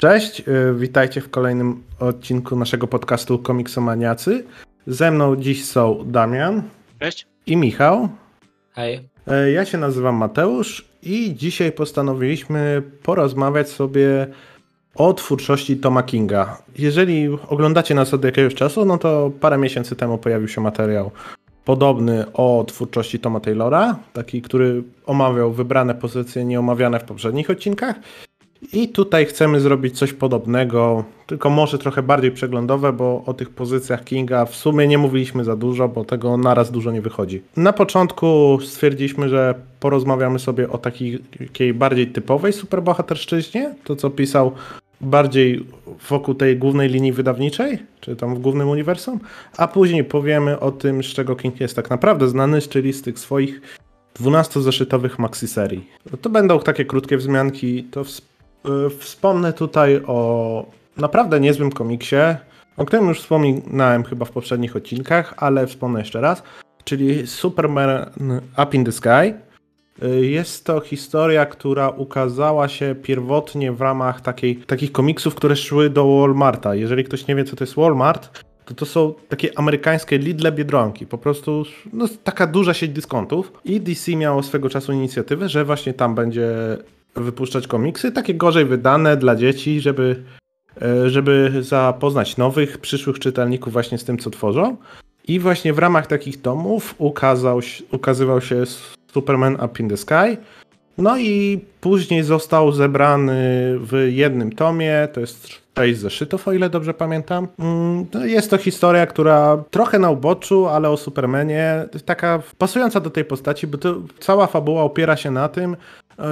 Cześć, y, witajcie w kolejnym odcinku naszego podcastu Komiksomaniacy. Ze mną dziś są Damian. Cześć. I Michał. Hej. Y, ja się nazywam Mateusz i dzisiaj postanowiliśmy porozmawiać sobie o twórczości Toma Kinga. Jeżeli oglądacie nas od jakiegoś czasu, no to parę miesięcy temu pojawił się materiał podobny o twórczości Toma Taylora, taki, który omawiał wybrane pozycje nieomawiane w poprzednich odcinkach. I tutaj chcemy zrobić coś podobnego, tylko może trochę bardziej przeglądowe, bo o tych pozycjach Kinga w sumie nie mówiliśmy za dużo, bo tego naraz dużo nie wychodzi. Na początku stwierdziliśmy, że porozmawiamy sobie o takiej, bardziej typowej superbohaterszczyźnie, to co pisał bardziej wokół tej głównej linii wydawniczej, czy tam w głównym uniwersum, a później powiemy o tym, z czego King jest tak naprawdę znany, czyli z tych swoich 12-zeszytowych maxi serii. To będą takie krótkie wzmianki, to wspomnę tutaj o naprawdę niezłym komiksie, o którym już wspominałem chyba w poprzednich odcinkach, ale wspomnę jeszcze raz, czyli Superman Up in the Sky. Y, jest to historia, która ukazała się pierwotnie w ramach takiej, takich komiksów, które szły do Walmarta. Jeżeli ktoś nie wie, co to jest Walmart, to to są takie amerykańskie Lidle Biedronki. Po prostu no, taka duża sieć dyskontów. I DC miało swego czasu inicjatywę, że właśnie tam będzie wypuszczać komiksy, takie gorzej wydane dla dzieci, żeby, e, żeby zapoznać nowych, przyszłych czytelników właśnie z tym, co tworzą. I właśnie w ramach takich tomów ukazał, ukazywał się Superman Up in the Sky. No i później został zebrany w jednym tomie, to jest sześć zeszytów, o ile dobrze pamiętam. Mm, jest to historia, która trochę na uboczu, ale o Supermanie, taka pasująca do tej postaci, bo to cała fabuła opiera się na tym,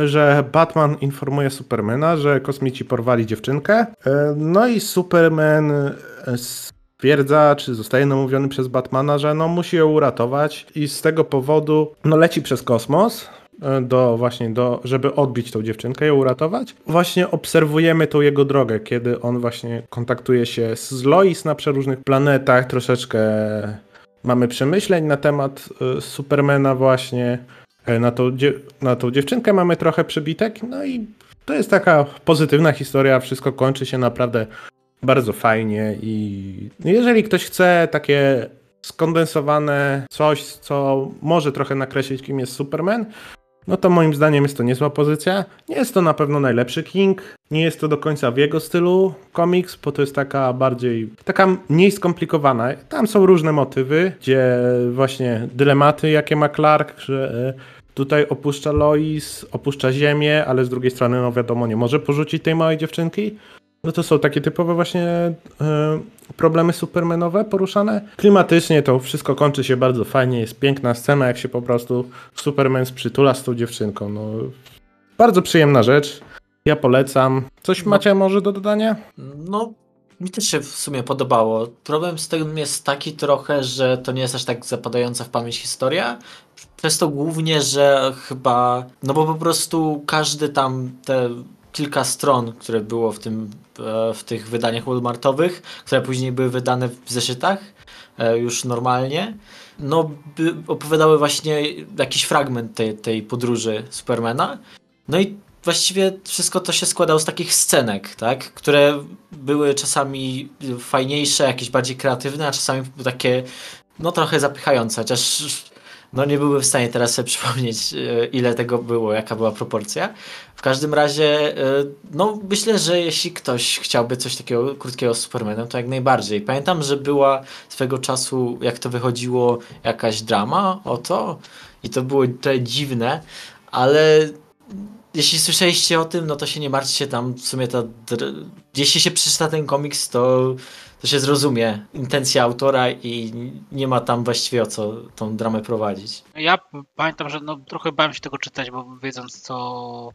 że Batman informuje Supermana, że kosmici porwali dziewczynkę. E, no i Superman e, stwierdza, czy zostaje namówiony przez Batmana, że no musi ją uratować i z tego powodu no leci przez kosmos e, do właśnie do, żeby odbić tą dziewczynkę i ją uratować. Właśnie obserwujemy tą jego drogę, kiedy on właśnie kontaktuje się z Lois na przeróżnych planetach, troszeczkę mamy przemyśleń na temat Supermana właśnie. E, na tą, na tą dziewczynkę mamy trochę przebitek, no i to jest taka pozytywna historia, wszystko kończy się naprawdę bardzo fajnie i jeżeli ktoś chce takie skondensowane coś, co może trochę nakreślić, kim jest Superman, no to moim zdaniem jest to niezła pozycja. Nie jest to na pewno najlepszy King, nie jest to do końca w jego stylu komiks, bo to jest taka bardziej, taka mniej skomplikowana. Tam są różne motywy, gdzie właśnie dylematy, jakie ma Clark, że Tutaj opuszcza Lois, opuszcza Ziemię, ale z drugiej strony, no wiadomo, nie może porzucić tej małej dziewczynki. No to są takie typowe właśnie y, problemy supermenowe poruszane. Klimatycznie to wszystko kończy się bardzo fajnie, jest piękna scena, jak się po prostu Superman przytula z tą dziewczynką. No, bardzo przyjemna rzecz. Ja polecam. Coś no, macie może do dodania? No, mi też się w sumie podobało. Problem z tym jest taki trochę, że to nie jest aż tak zapadająca w pamięć historia. Przez to głównie, że chyba, no bo po prostu każdy tam te kilka stron, które było w tym, e, w tych wydaniach Walmartowych, które później były wydane w zeszytach e, już normalnie, no opowiadały właśnie jakiś fragment tej, tej podróży Supermana. No i właściwie wszystko to się składało z takich scenek, tak? Które były czasami fajniejsze, jakieś bardziej kreatywne, a czasami takie no trochę zapychające, chociaż no nie byłbym w stanie teraz sobie przypomnieć e, ile tego było, jaka była proporcja. W każdym razie e, no myślę, że jeśli ktoś chciałby coś takiego krótkiego z Supermanem, to jak najbardziej. Pamiętam, że była swego czasu, jak to wychodziło, jakaś drama o to i to było trochę dziwne, ale jeśli słyszeliście o tym, no to się nie martwcie tam w sumie ta... Jeśli się przeczyta ten komiks, to, to się zrozumie intencja autora i nie ma tam właściwie o co tą dramę prowadzić. Ja pamiętam, że no, trochę bałem się tego czytać, bo wiedząc co,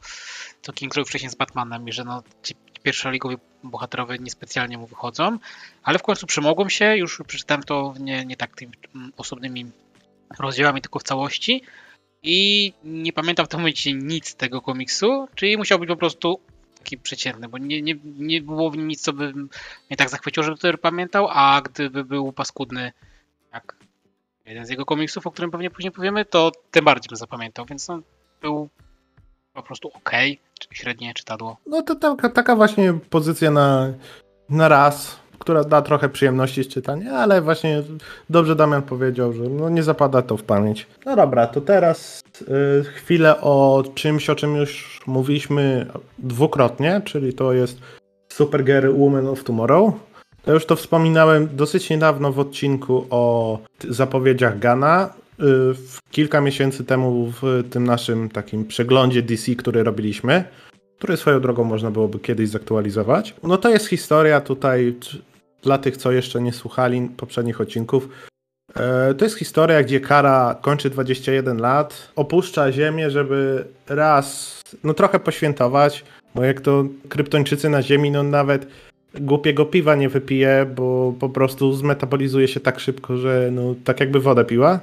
co King zrobił wcześniej z Batmanem i że no, ci pierwszoligowi bohaterowie niespecjalnie mu wychodzą, ale w końcu przemogłem się, już przeczytałem to nie, nie tak tymi osobnymi rozdziałami, tylko w całości i nie pamiętam w tym momencie nic z tego komiksu, czyli musiał być po prostu taki przeciętny, bo nie, nie, nie było w nim nic, co by mnie tak zachwyciło, żeby to pamiętał, a gdyby był paskudny jak jeden z jego komiksów, o którym pewnie później powiemy, to tym bardziej bym zapamiętał, więc no, był po prostu ok, czy średnie czytadło? No to taka właśnie pozycja na, na raz, która da trochę przyjemności z czytania, ale właśnie dobrze Damian powiedział, że no nie zapada to w pamięć. No dobra, to teraz y, chwilę o czymś, o czym już mówiliśmy dwukrotnie, czyli to jest Supergirl Woman of Tomorrow. Ja już to wspominałem dosyć niedawno w odcinku o zapowiedziach Gana. Y, kilka miesięcy temu w tym naszym takim przeglądzie DC, który robiliśmy, który swoją drogą można byłoby kiedyś zaktualizować. No to jest historia tutaj dla tych, co jeszcze nie słuchali poprzednich odcinków. E, to jest historia, gdzie Kara kończy 21 lat, opuszcza Ziemię, żeby raz, no trochę poświętować, bo jak to kryptończycy na Ziemi, no nawet głupiego piwa nie wypije, bo po prostu zmetabolizuje się tak szybko, że no tak jakby wodę piła.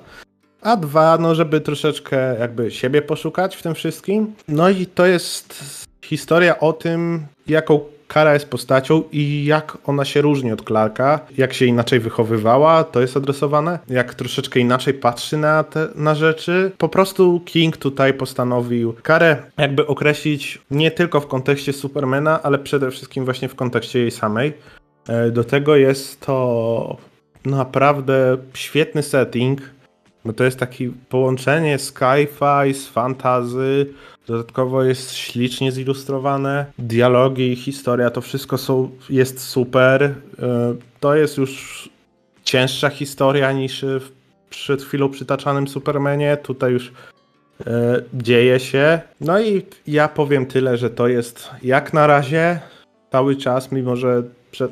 A dwa, no żeby troszeczkę jakby siebie poszukać w tym wszystkim. No i to jest historia o tym, jaką Kara jest postacią i jak ona się różni od Clarka, jak się inaczej wychowywała, to jest adresowane, jak troszeczkę inaczej patrzy na, te, na rzeczy. Po prostu King tutaj postanowił Karę jakby określić nie tylko w kontekście Supermana, ale przede wszystkim właśnie w kontekście jej samej. E, do tego jest to naprawdę świetny setting, bo to jest takie połączenie sci-fi z fantazy, Dodatkowo jest ślicznie zilustrowane, dialogi, historia, to wszystko są, jest super. E, to jest już cięższa historia niż w przed chwilą przytaczanym Supermanie. Tutaj już e, dzieje się. No i ja powiem tyle, że to jest jak na razie cały czas, mimo że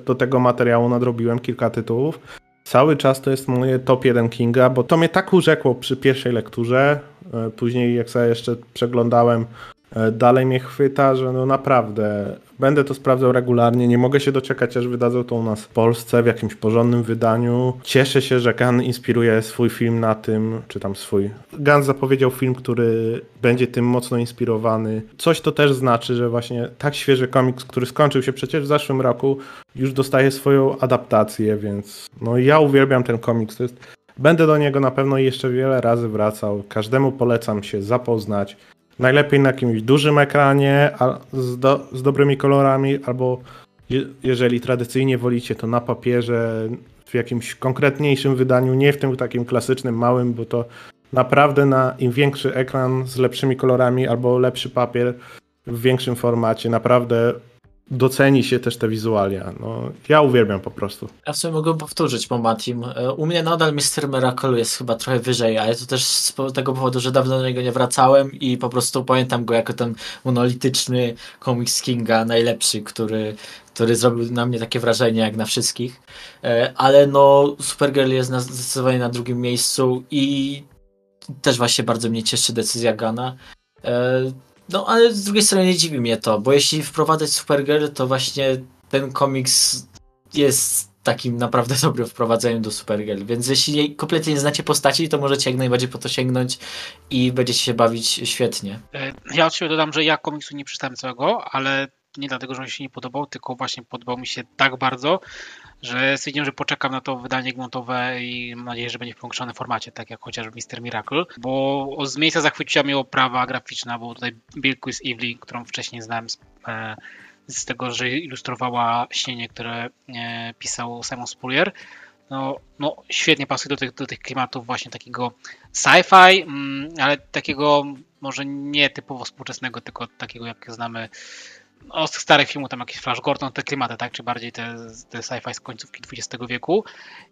do tego materiału nadrobiłem kilka tytułów, cały czas to jest moje top 1 Kinga, bo to mnie tak urzekło przy pierwszej lekturze. E, później, jak sobie jeszcze przeglądałem, e, dalej mnie chwyta, że no naprawdę będę to sprawdzał regularnie. Nie mogę się doczekać, aż wydadzą to u nas w Polsce w jakimś porządnym wydaniu. Cieszę się, że Gun inspiruje swój film na tym, czy tam swój. Gun zapowiedział film, który będzie tym mocno inspirowany. Coś to też znaczy, że właśnie tak świeży komiks, który skończył się przecież w zeszłym roku, już dostaje swoją adaptację, więc no ja uwielbiam ten komiks. To jest Będę do niego na pewno jeszcze wiele razy wracał. Każdemu polecam się zapoznać. Najlepiej na jakimś dużym ekranie z, do, z dobrymi kolorami, albo je, jeżeli tradycyjnie wolicie, to na papierze, w jakimś konkretniejszym wydaniu, nie w tym takim klasycznym, małym, bo to naprawdę na im większy ekran z lepszymi kolorami albo lepszy papier w większym formacie, naprawdę doceni się też te wizualia. No, ja uwielbiam po prostu. Ja w sumie mogę powtórzyć po Matim. E, u mnie nadal Mr. Miracle jest chyba trochę wyżej, ale to też z tego powodu, że dawno do niego nie wracałem i po prostu pamiętam go jako ten monolityczny komiks Kinga, najlepszy, który, który zrobił na mnie takie wrażenie jak na wszystkich. E, ale no, Supergirl jest na, zdecydowanie na drugim miejscu i też właśnie bardzo mnie cieszy decyzja Gana. No, ale z drugiej strony nie dziwi mnie to, bo jeśli wprowadzać Supergirl, to właśnie ten komiks jest takim naprawdę dobrym wprowadzeniem do Supergirl, więc jeśli kompletnie nie znacie postaci, to możecie jak najbardziej po to sięgnąć i będziecie się bawić świetnie. E, ja od siebie dodam, że ja komiksu nie przeczytałem całego, ale nie dlatego, że mi się nie podobał, tylko właśnie podobał mi się tak bardzo, że stwierdziłem, że poczekam na to wydanie gmontowe i mam nadzieję, że będzie w połączonym formacie, tak jak chociażby Mister Miracle, bo z miejsca zachwyciła mnie oprawa graficzna, bo tutaj Bill Quiz Evelyn, którą wcześniej znałem z, e, z tego, że ilustrowała śnienie, które e, pisał Simon Spurrier, no, no świetnie pasuje do tych, do tych klimatów właśnie takiego sci-fi, mm, ale takiego może nie typowo współczesnego, tylko takiego jak znamy tych starych filmów, tam jakiś Flash Gordon, te klimaty, tak, czy bardziej te, te sci-fi z końcówki XX wieku.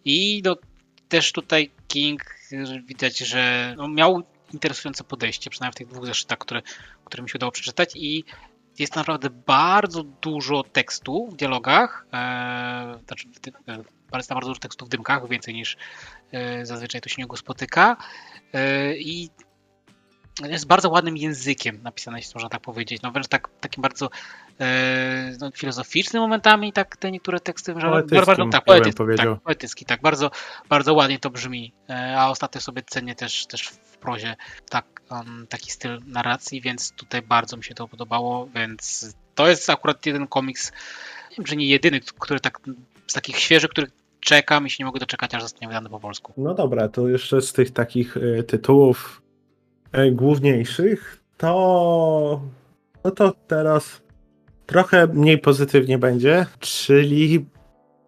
I no, też tutaj King widać, że no, miał interesujące podejście, przynajmniej w tych dwóch zeszytach, które, które mi się udało przeczytać. I jest naprawdę bardzo dużo tekstu w dialogach, e, znaczy e, bardzo, bardzo dużo tekstu w dymkach, więcej niż e, zazwyczaj to się niego spotyka. E, i jest bardzo ładnym językiem napisane, jeśli można tak powiedzieć. No wręcz tak, takim bardzo e, no, filozoficznym momentami, tak te niektóre teksty. Poetyckim, bardzo, tak, poetycki, tak, poetycki, tak, bardzo, bardzo ładnie to brzmi. E, a ostatnio sobie cenię też, też w prozie tak, um, taki styl narracji, więc tutaj bardzo mi się to podobało, więc to jest akurat jeden komiks, nie wiem, że nie jedyny, który tak z takich świeżych, których czekam i się nie mogę doczekać, aż zostanie wydany po polsku. No dobra, to jeszcze z tych takich y, tytułów E, główniejszych, to. No to teraz trochę mniej pozytywnie będzie, czyli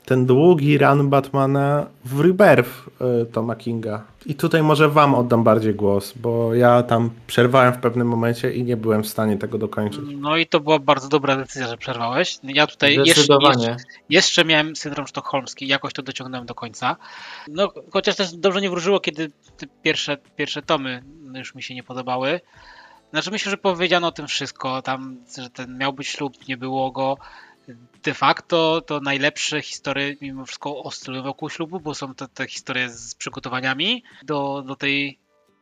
ten długi run Batmana w Rebirth y, Toma Kinga. I tutaj może wam oddam bardziej głos, bo ja tam przerwałem w pewnym momencie i nie byłem w stanie tego dokończyć. No i to była bardzo dobra decyzja, że przerwałeś. Ja tutaj jeszcze, jeszcze, jeszcze miałem syndrom sztokholmski, jakoś to dociągnąłem do końca. No, chociaż też dobrze nie wróżyło, kiedy te pierwsze, pierwsze tomy już mi się nie podobały. Znaczy myślę, że powiedziano o tym wszystko, tam, że ten miał być ślub, nie było go. De facto to najlepsze historie mimo wszystko oscylują wokół ślubu, bo są to te historie z przygotowaniami do, do tej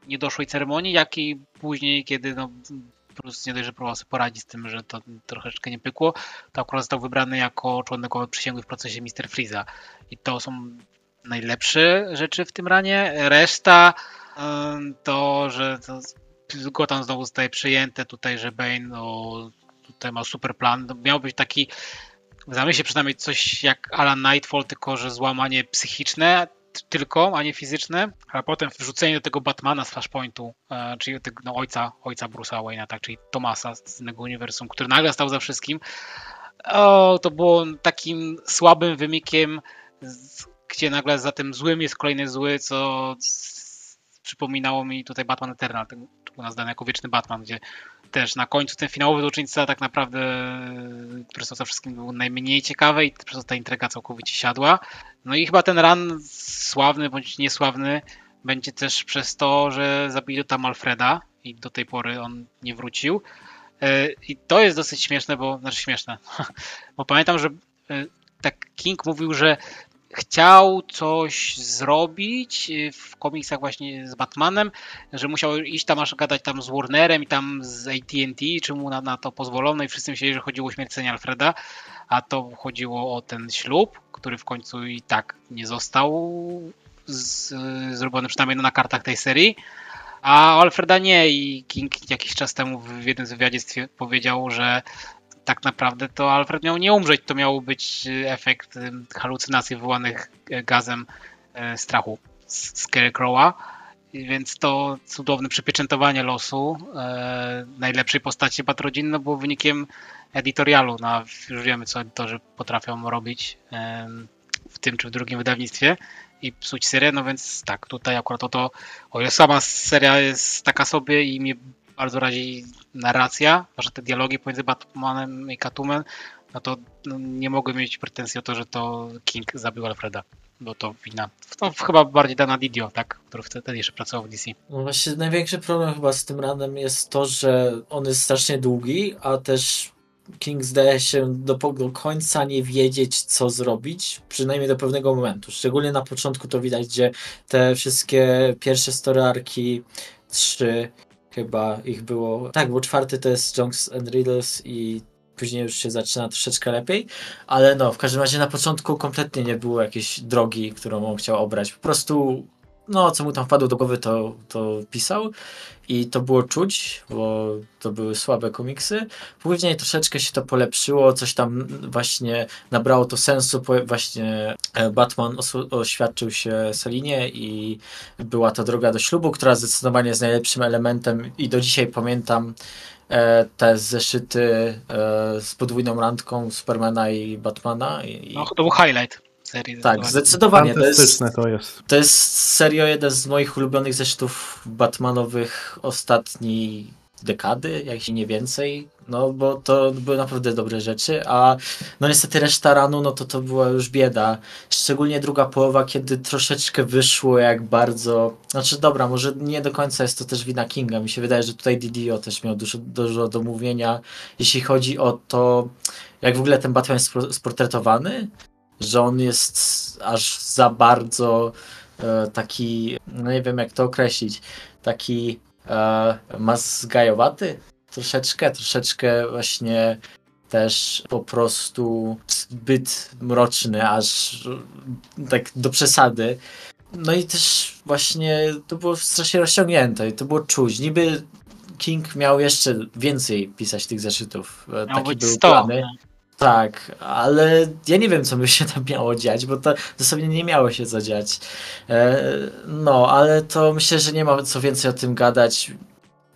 niedoszłej ceremonii, jak i później, kiedy no, Bruce nie dość, że próbował sobie poradzić z tym, że to troszeczkę nie pykło, to akurat został wybrany jako członek przysięgły w procesie Mr. Freeza. I to są najlepsze rzeczy w tym ranie. Reszta to, że to Gotham znowu zostaje przyjęte tutaj, że Bane no, tutaj ma super plan. Miał być taki w zamyśle przynajmniej coś jak Alan Nightfall, tylko że złamanie psychiczne tylko, a nie fizyczne, ale potem wrzucenie do tego Batmana z Flashpointu, e, czyli tego no, ojca, ojca Bruce'a Wayne'a, tak, czyli Tomasa z innego uniwersum, który nagle stał za wszystkim. O, to było takim słabym wymikiem, gdzie nagle za tym złym jest kolejny zły, co przypominało mi tutaj Batman Eternal, ten u nas dany jako wieczny Batman, gdzie też na końcu ten finałowy złoczyńca tak naprawdę, który za wszystkim najmniej ciekawy i przez to ta intryga całkowicie siadła. No i chyba ten run sławny bądź niesławny będzie też przez to, że zabili tam Alfreda i do tej pory on nie wrócił. E, I to jest dosyć śmieszne, bo znaczy śmieszne, bo pamiętam, że e, tak King mówił, że chciał coś zrobić y, w komiksach właśnie z Batmanem, że musiał iść tam aż gadać tam z Warnerem i tam z AT&T, czy mu na, na to pozwolono i wszyscy myśleli, że chodziło o śmiercenie Alfreda, a to chodziło o ten ślub, który w końcu i tak nie został z, zrobiony przynajmniej na kartach tej serii. A Alfreda nie i King jakiś czas temu w jednym z wywiadzie powiedział, że tak naprawdę to Alfred miał nie umrzeć, to miał być y, efekt y, halucynacji wywołanych y, gazem strachu Scarecrow'a. Więc to cudowne przypieczętowanie losu najlepszej postaci Batrodzin no, było wynikiem editorialu. No, już wiemy, co editorzy potrafią robić w tym czy w drugim wydawnictwie i psuć serię, no więc tak, tutaj akurat o to, o ile sama seria jest taka sobie i mnie bardzo razi narracja, że te dialogi pomiędzy Batmanem i Catwoman, no to no, nie mogę mieć pretensji o to, że to King zabił Alfreda. Bo to wina. To chyba bardziej Dana Didio, tak? Który wtedy jeszcze pracował w DC. No właśnie największy problem chyba z tym ranem jest to, że on jest strasznie długi, a też King zdaje się do, do końca nie wiedzieć, co zrobić, przynajmniej do pewnego momentu. Szczególnie na początku to widać, gdzie te wszystkie pierwsze story arki, trzy, chyba ich było. Tak, bo czwarty to jest Junks and Riddles i później już się zaczyna troszeczkę lepiej, ale no, w każdym razie na początku kompletnie nie było jakiejś drogi, którą on chciał obrać. Po prostu no, co mu tam wpadło do głowy, to, to pisał i to było czuć, bo to były słabe komiksy. Później troszeczkę się to polepszyło, coś tam właśnie nabrało to sensu, właśnie e, Batman oświadczył się Selinie i była to droga do ślubu, która zdecydowanie jest najlepszym elementem i do dzisiaj pamiętam e, te zeszyty e, z podwójną randką Supermana i Batmana. I, no, to był highlight serii. Tak, zdecydowanie. To jest, to jest. To jest serio jeden z moich ulubionych zeszytów Batmanowych ostatniej dekady, jak nie więcej, no bo to były naprawdę dobre rzeczy, a no niestety reszta ranu, no to to była już bieda, szczególnie druga połowa, kiedy troszeczkę wyszło jak bardzo, znaczy dobra, może nie do końca jest to też wina Kinga, mi się wydaje, że tutaj Didio też miał dużo, dużo do mówienia, jeśli chodzi o to, jak w ogóle ten Batman jest sportretowany, że on jest aż za bardzo e, taki, no nie wiem jak to określić, taki e, mazgajowaty troszeczkę, troszeczkę właśnie też po prostu zbyt mroczny, aż tak do przesady. No i też właśnie to było strasznie rozciągnięte i to było czuć. Niby King miał jeszcze więcej pisać tych zeszytów. E, miał Taki był 100. plany. Tak, ale ja nie wiem, co by się tam miało dziać, bo to dosłownie nie miało się co dziać. E, no, ale to myślę, że nie ma co więcej o tym gadać.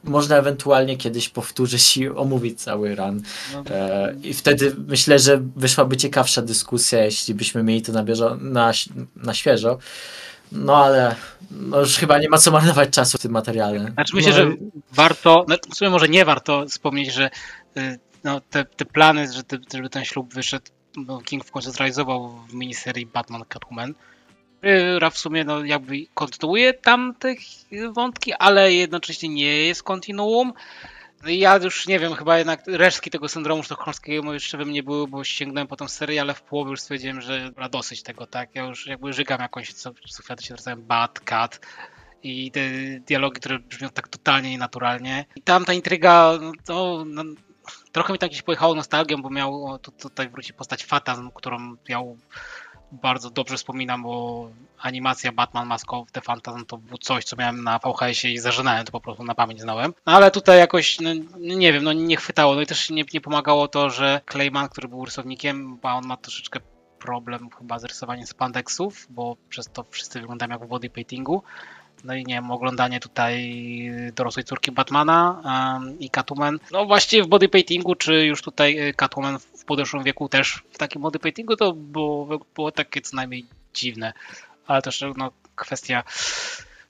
można ewentualnie kiedyś powtórzyć i omówić cały run. No, e, I wtedy myślę, że wyszłaby ciekawsza dyskusja, jeśli byśmy mieli to na, bieżo, na, na świeżo. No ale no już chyba nie ma co marnować czasu w tym materiale. Znaczy myślę, no, że warto, no w sumie może nie warto wspomnieć, że y, no, te, te plany, że żeby ten ślub wyszedł, King w końcu zrealizował w miniserii Batman Catwoman, która w sumie no, jakby kontynuuje tam te wątki, ale jednocześnie nie jest kontinuum. No ja już nie wiem, chyba jednak resztki tego syndromu sztokholmskiego jeszcze we mnie były, bo sięgnąłem po tą serię, ale w połowie już stwierdziłem, że dobra, dosyć tego, tak? Ja już jakby żygam jakąś, co, co chwilę się zwracają Bad Cat i te dialogi, które brzmią tak totalnie nienaturalnie. I tam ta intryga, no, no, trochę mi tak gdzieś pojechało nostalgią, bo miał tu, tutaj wróci postać Fatam, którą miał bardzo dobrze wspominam, bo animacja Batman Mask of the Phantasm to było coś, co miałem na VHS-ie i zażynałem, to po prostu na pamięć znałem. No, ale tutaj jakoś, no, nie wiem, no nie chwytało. No i też nie, nie pomagało to, że Clayman, który był rysownikiem, bo on ma troszeczkę problem chyba z rysowaniem spandexów, bo przez to wszyscy wyglądają jak w body paintingu. No i nie wiem, oglądanie tutaj dorosłej córki Batmana um, i Catwoman. No właściwie w bodypaintingu, czy już tutaj y, Catwoman w podeszłym wieku też w takim bodypaintingu, to było, było takie co najmniej dziwne. Ale też no, kwestia,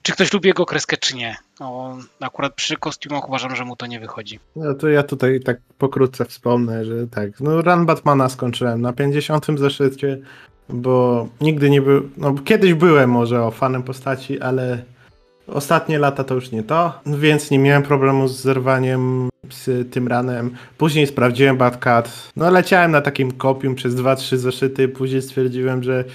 czy ktoś lubi jego kreskę, czy nie. No, akurat przy kostiumach uważam, że mu to nie wychodzi. No to ja tutaj tak pokrótce wspomnę, że tak, no Run Batmana skończyłem na 50. zeszycie, bo nigdy nie był, no kiedyś byłem może o fanem postaci, ale Ostatnie lata to już nie to, więc nie miałem problemu z zerwaniem z tym ranem. Później sprawdziłem Batcat. No leciałem na takim kopium przez 2-3 zeszyty, później stwierdziłem, że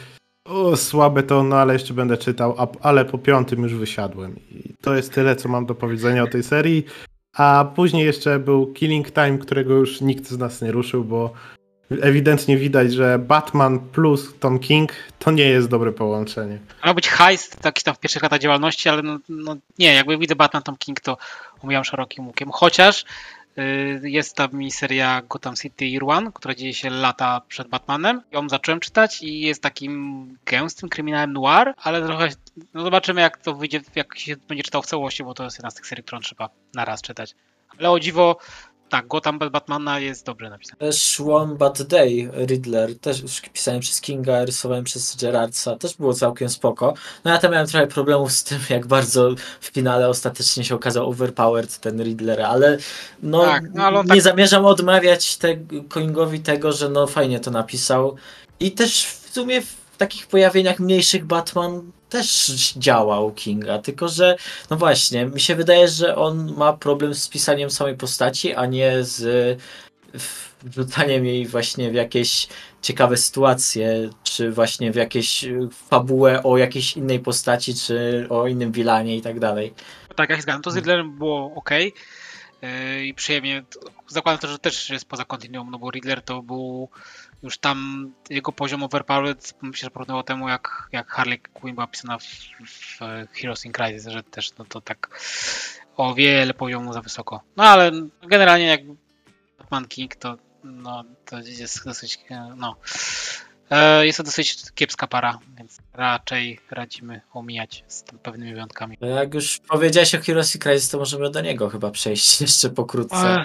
o, słabe to, no ale jeszcze będę czytał, ale po piątym już wysiadłem. I to jest tyle, co mam do powiedzenia o tej serii. A później jeszcze był Killing Time, którego już nikt z nas nie ruszył, bo ewidentnie widać, że Batman plus Tom King to nie jest dobre połączenie. Ma być heist taki tam w pierwszych latach działalności, ale no, no nie, jakby widzę Batman Tom King to omijam szerokim łukiem. Chociaż y, jest ta miniseria Gotham City Year One, która dzieje się lata przed Batmanem. Ją zacząłem czytać i jest takim gęstym kryminałem noir, ale trochę no zobaczymy jak to wyjdzie, jak się będzie czytał w całości, bo to jest jedna z tych serii, którą trzeba na raz czytać. Ale o dziwo tak, Gotham Batmana jest dobrze napisane. Też One Bad Day Riddler, też już pisałem przez Kinga, rysowałem przez Gerardsa, też było całkiem spoko. No ja tam miałem trochę problemów z tym, jak bardzo w finale ostatecznie się okazał overpowered ten Riddler, ale no, tak, no ale nie tak... zamierzam odmawiać te, Kingowi tego, że no fajnie to napisał. I też w sumie w takich pojawieniach mniejszych Batman też działał Kinga, tylko że no właśnie, mi się wydaje, że on ma problem z pisaniem samej postaci, a nie z wrzucaniem jej właśnie w jakieś ciekawe sytuacje, czy właśnie w jakieś fabułę o jakiejś innej postaci, czy o innym wilanie i tak dalej. Tak, jak zgadzam, to z Riddlerem było ok yy, i przyjemnie. Zakładam też, że też jest poza kontinuum, no bo Riddler to był już tam jego poziom overpowered myślę, że porównywał temu, jak, jak Harley Quinn była pisana w, w Heroes in Crisis, że też no to tak o wiele poziomu za wysoko. No ale generalnie jak Batman King to no to jest dosyć no e, jest to dosyć kiepska para, więc raczej radzimy omijać z pewnymi wyjątkami. No jak już powiedziałeś o Heroes in Crisis, to możemy do niego chyba przejść jeszcze pokrótce.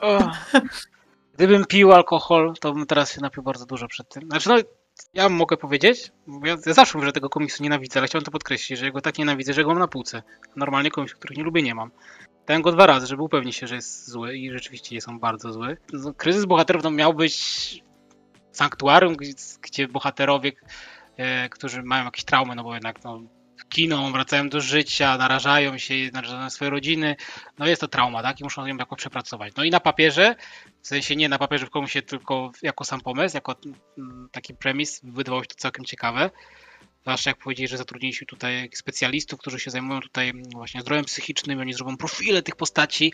O, Gdybym pił alkohol, to bym teraz się napił bardzo dużo przed tym. Znaczy, no, ja mogę powiedzieć, ja, ja zawsze mówię, że tego komiksu nienawidzę, ale chciałem to podkreślić, że go tak nienawidzę, że go mam na półce. Normalnie komiksy, których nie lubię, nie mam. Dałem go dwa razy, żeby upewnić się, że jest zły i rzeczywiście są bardzo zły. No, kryzys bohaterów no, miał być sanktuarium, gdzie, gdzie bohaterowie, e, którzy mają jakieś traumy, no bo jednak no, giną, wracają do życia, narażają się na swoje rodziny. No jest to trauma, tak? I muszą ją jakoś przepracować. No i na papierze, w sensie nie na papierze w komuś, tylko jako sam pomysł, jako mm, taki premis, wydawało się to całkiem ciekawe. Zwłaszcza jak powiedzieli, że zatrudniliśmy tutaj specjalistów, którzy się zajmują tutaj właśnie zdrowiem psychicznym oni zrobią profile tych postaci.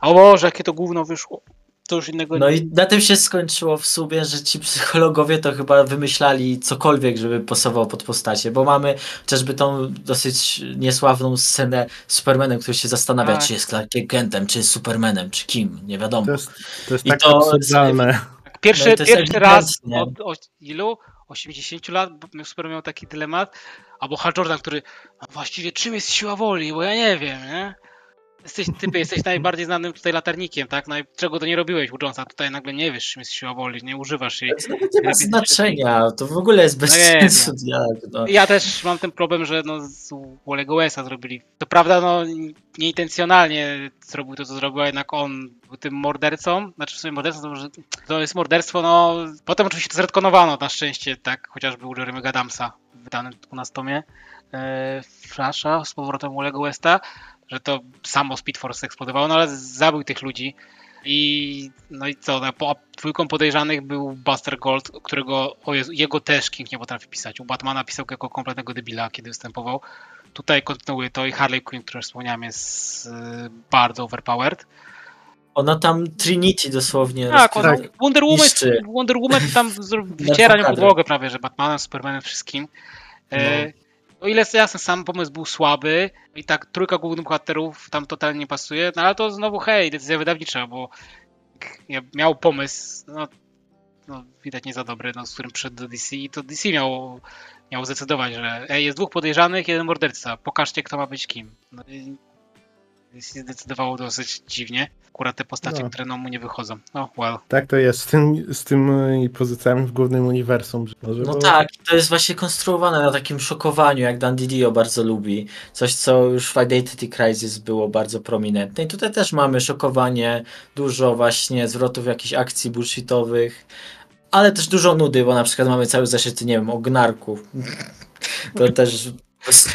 A o Boże, jakie to gówno wyszło to już innego No i na tym się skończyło w sumie, że ci psychologowie to chyba wymyślali cokolwiek, żeby pasował pod postacie, bo mamy chociażby tą dosyć niesławną scenę z Supermanem, który się zastanawia, tak. czy jest Clark Kentem, czy jest Supermanem, czy kim, nie wiadomo. To jest, to jest I tak to absurdalne. Pierwszy, no pierwszy raz od, od ilu? 80 lat Superman miał taki dylemat, albo Hal Jordan, który no właściwie czym jest siła woli, bo ja nie wiem, nie? Jesteś, typy, jesteś najbardziej znanym tutaj latarnikiem, tak? No, czego to nie robiłeś u Jonesa? Tutaj nagle nie wiesz, czym jest siła woli, nie używasz jej. To nie ma znaczenia, to w ogóle jest bez no sensu. Jak, no. Ja też mam ten problem, że no, z Wolego Wesa zrobili. To prawda, no nieintencjonalnie zrobił to, co zrobił, a jednak on był tym mordercą. Znaczy w sumie morderstwo to, to jest morderstwo, no potem oczywiście to zredkonowano na szczęście, tak, chociażby u Jeremy'ego Adamsa w wydanym u nas tomie. E, Flasha z powrotem Wolego Westa że to samo Speed Force eksplodowało, no ale zabił tych ludzi. I no i co, no, po dwójką podejrzanych był Buster Gold, którego Jezu, jego też King nie potrafi pisać. U Batmana pisał jako kompletnego debila, kiedy występował. Tutaj kontynuuje to i Harley Quinn, którą wspomniałem, jest y, bardzo overpowered. Ona tam Trinity dosłownie. Tak, ona, Wonder, Woman, Wonder Woman tam wyciera nią podłogę prawie, że Batmanem, Supermanem, wszystkim. E, no o ile jasne, sam pomysł był słaby i tak trójka głównych bohaterów tam totalnie nie pasuje, no ale to znowu hej, decyzja wydawnicza, bo miał pomysł, no, no widać nie za dobry, no, z którym przyszedł do DC i to DC miało, miało zdecydować, że ej, jest dwóch podejrzanych, jeden morderca, pokażcie kto ma być kim. No, się zdecydowało dosyć dziwnie. Akurat te postacie, no. które no, mu nie wychodzą. No, well. Tak to jest z, tym, z tymi pozycjami w głównym uniwersum. Może no tak, to jest właśnie konstruowane na takim szokowaniu, jak Dan Didio bardzo lubi. Coś, co już w Identity Crisis było bardzo prominentne. I tutaj też mamy szokowanie, dużo właśnie zwrotów jakichś akcji bullshitowych, ale też dużo nudy, bo na przykład mamy cały zeszyt, nie wiem, o gnarku. To też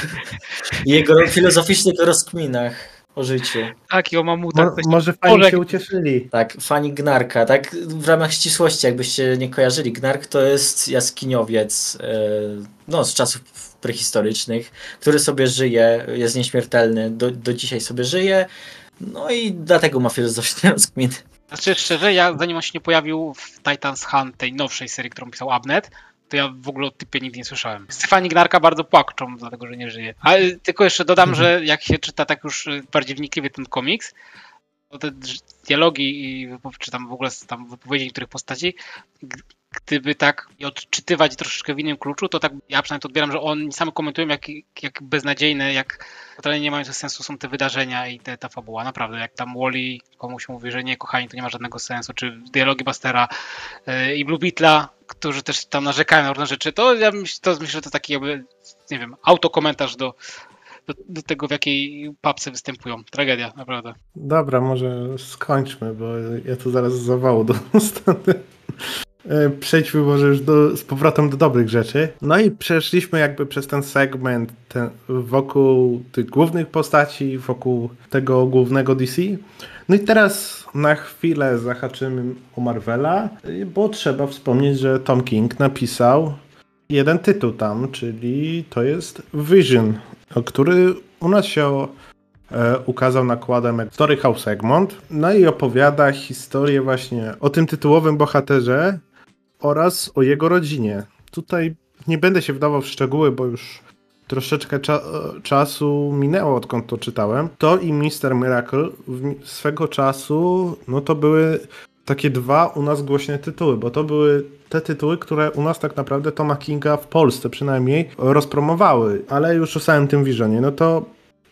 jego filozoficznych rozkminach o życiu. Tak, i o mamutach. Mo może fani się ucieszyli. Tak, fani Gnarka. Tak, w ramach ścisłości, jakbyście nie kojarzyli, Gnark to jest jaskiniowiec e, no, z czasów prehistorycznych, który sobie żyje, jest nieśmiertelny, do, do dzisiaj sobie żyje, no i dlatego ma filozoficzne rozkminy. Znaczy szczerze, ja zanim on się nie pojawił w Titans Hunt, tej nowszej serii, którą pisał Abnet, to ja w ogóle o typie nigdy nie słyszałem. Stefani Gnarka bardzo płakczą, dlatego że nie żyje. Ale tylko jeszcze dodam, mhm. że jak się czyta tak już y, bardziej wnikliwie ten komiks, to te dialogi i czy tam w ogóle tam wypowiedzi niektórych postaci, gdyby tak odczytywać troszeczkę w innym kluczu, to tak ja przynajmniej to odbieram, że oni sami komentują, jak, jak beznadziejne, jak totalnie nie mają sensu są te wydarzenia i te, ta fabuła. Naprawdę, jak tam Wally komuś mówi, że nie, kochani, to nie ma żadnego sensu, czy dialogi Bastera yy, i Blue Beetla, którzy też tam narzekają na różne rzeczy, to ja myśl, to myślę, że to taki jakby, nie wiem, autokomentarz do, do, do, tego, w jakiej papce występują. Tragedia, naprawdę. Dobra, może skończmy, bo ja tu zaraz zawału dostanę. E, przejdźmy może już do, z powrotem do dobrych rzeczy. No i przeszliśmy jakby przez ten segment ten, wokół tych głównych postaci, wokół tego głównego DC. No i teraz na chwilę zahaczymy o Marvela, bo trzeba wspomnieć, że Tom King napisał jeden tytuł tam, czyli to jest Vision, który u nas się e, ukazał nakładem Story House Egmont. No i opowiada historię właśnie o tym tytułowym bohaterze, oraz o jego rodzinie. Tutaj nie będę się wdawał w szczegóły, bo już troszeczkę cza czasu minęło, odkąd to czytałem. To i Mister Miracle swego czasu, no to były takie dwa u nas głośne tytuły, bo to były te tytuły, które u nas tak naprawdę Toma Kinga w Polsce przynajmniej rozpromowały, ale już o samym tym Visionie, no to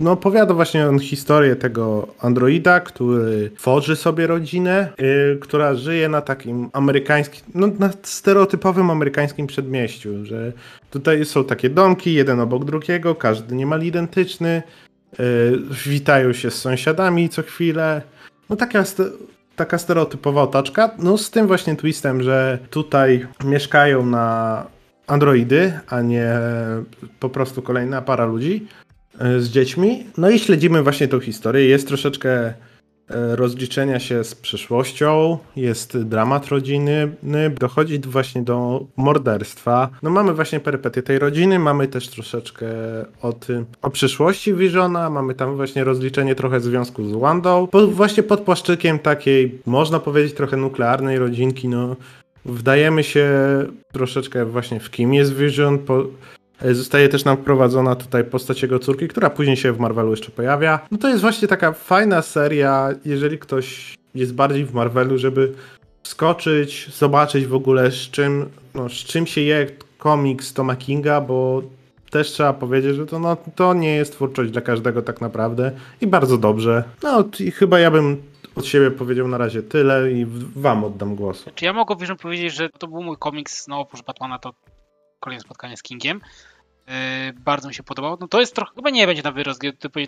no, opowiada właśnie on historię tego androida, który tworzy sobie rodzinę, yy, która żyje na takim amerykańskim, no na stereotypowym amerykańskim przedmieściu, że tutaj są takie domki, jeden obok drugiego, każdy niemal identyczny, yy, witają się z sąsiadami co chwilę. No taka, taka stereotypowa otaczka, no z tym właśnie twistem, że tutaj mieszkają na androidy, a nie po prostu kolejna para ludzi. E, z dziećmi. No i śledzimy właśnie tą historię. Jest troszeczkę e, rozliczenia się z przeszłością, jest dramat rodziny, dochodzi właśnie do morderstwa. No mamy właśnie perypetię tej rodziny, mamy też troszeczkę o tym, o przyszłości Visiona, mamy tam właśnie rozliczenie trochę związku z Wandą, po, właśnie pod płaszczykiem takiej, można powiedzieć, trochę nuklearnej rodzinki, no wdajemy się troszeczkę właśnie w kim jest Vision, po, zostaje też nam wprowadzona tutaj postać jego córki, która później się w Marvelu jeszcze pojawia. No to jest właśnie taka fajna seria, jeżeli ktoś jest bardziej w Marvelu, żeby skoczyć, zobaczyć w ogóle z czym, no, z czym się je komiks Toma Kinga, bo też trzeba powiedzieć, że to, no, to nie jest twórczość dla każdego tak naprawdę i bardzo dobrze. No i chyba ja bym od siebie powiedział na razie tyle i wam oddam głos. Czy ja mogę powiedzieć, że to był mój komiks, no oprócz Batmana to kolejne spotkanie z Kingiem. Yy, bardzo mi się podobało. No to jest trochę, chyba nie będzie na wyrost,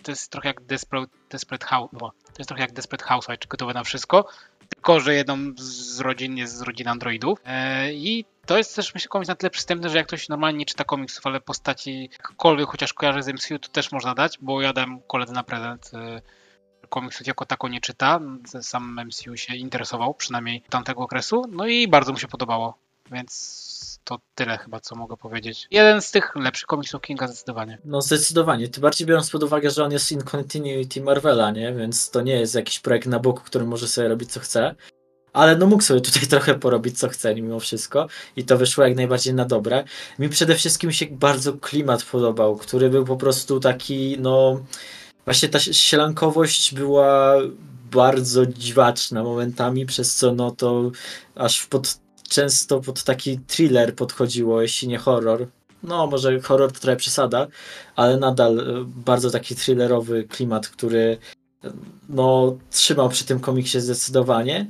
to jest trochę jak Desperate, Desperate House, no, to jest trochę jak Desperate Housewife, czy gotowe na wszystko, tylko że jedną z rodzin jest z rodziny androidów. Yy, I to jest też myślę komiks na tyle przystępny, że jak ktoś normalnie nie czyta komiksów, ale postaci jakkolwiek chociaż kojarzy z MCU, to też można dać, bo ja dałem koledze na prezent yy, komiksów jako tako nie czyta. Sam MCU się interesował, przynajmniej tamtego okresu. No i bardzo mu się podobało. Więc to tyle chyba, co mogę powiedzieć. Jeden z tych lepszych komiksów Kinga zdecydowanie. No zdecydowanie. Tym bardziej biorąc pod uwagę, że on jest in continuity Marvela, nie? Więc to nie jest jakiś projekt na boku, który może sobie robić co chce. Ale no mógł sobie tutaj trochę porobić co chce mimo wszystko i to wyszło jak najbardziej na dobre. Mi przede wszystkim się bardzo klimat podobał, który był po prostu taki, no właśnie ta sielankowość była bardzo dziwaczna momentami, przez co no to aż pod często pod taki thriller podchodziło, jeśli nie horror. No, może horror to trochę przesada, ale nadal e, bardzo taki thrillerowy klimat, który e, no, trzymał przy tym komiksie zdecydowanie.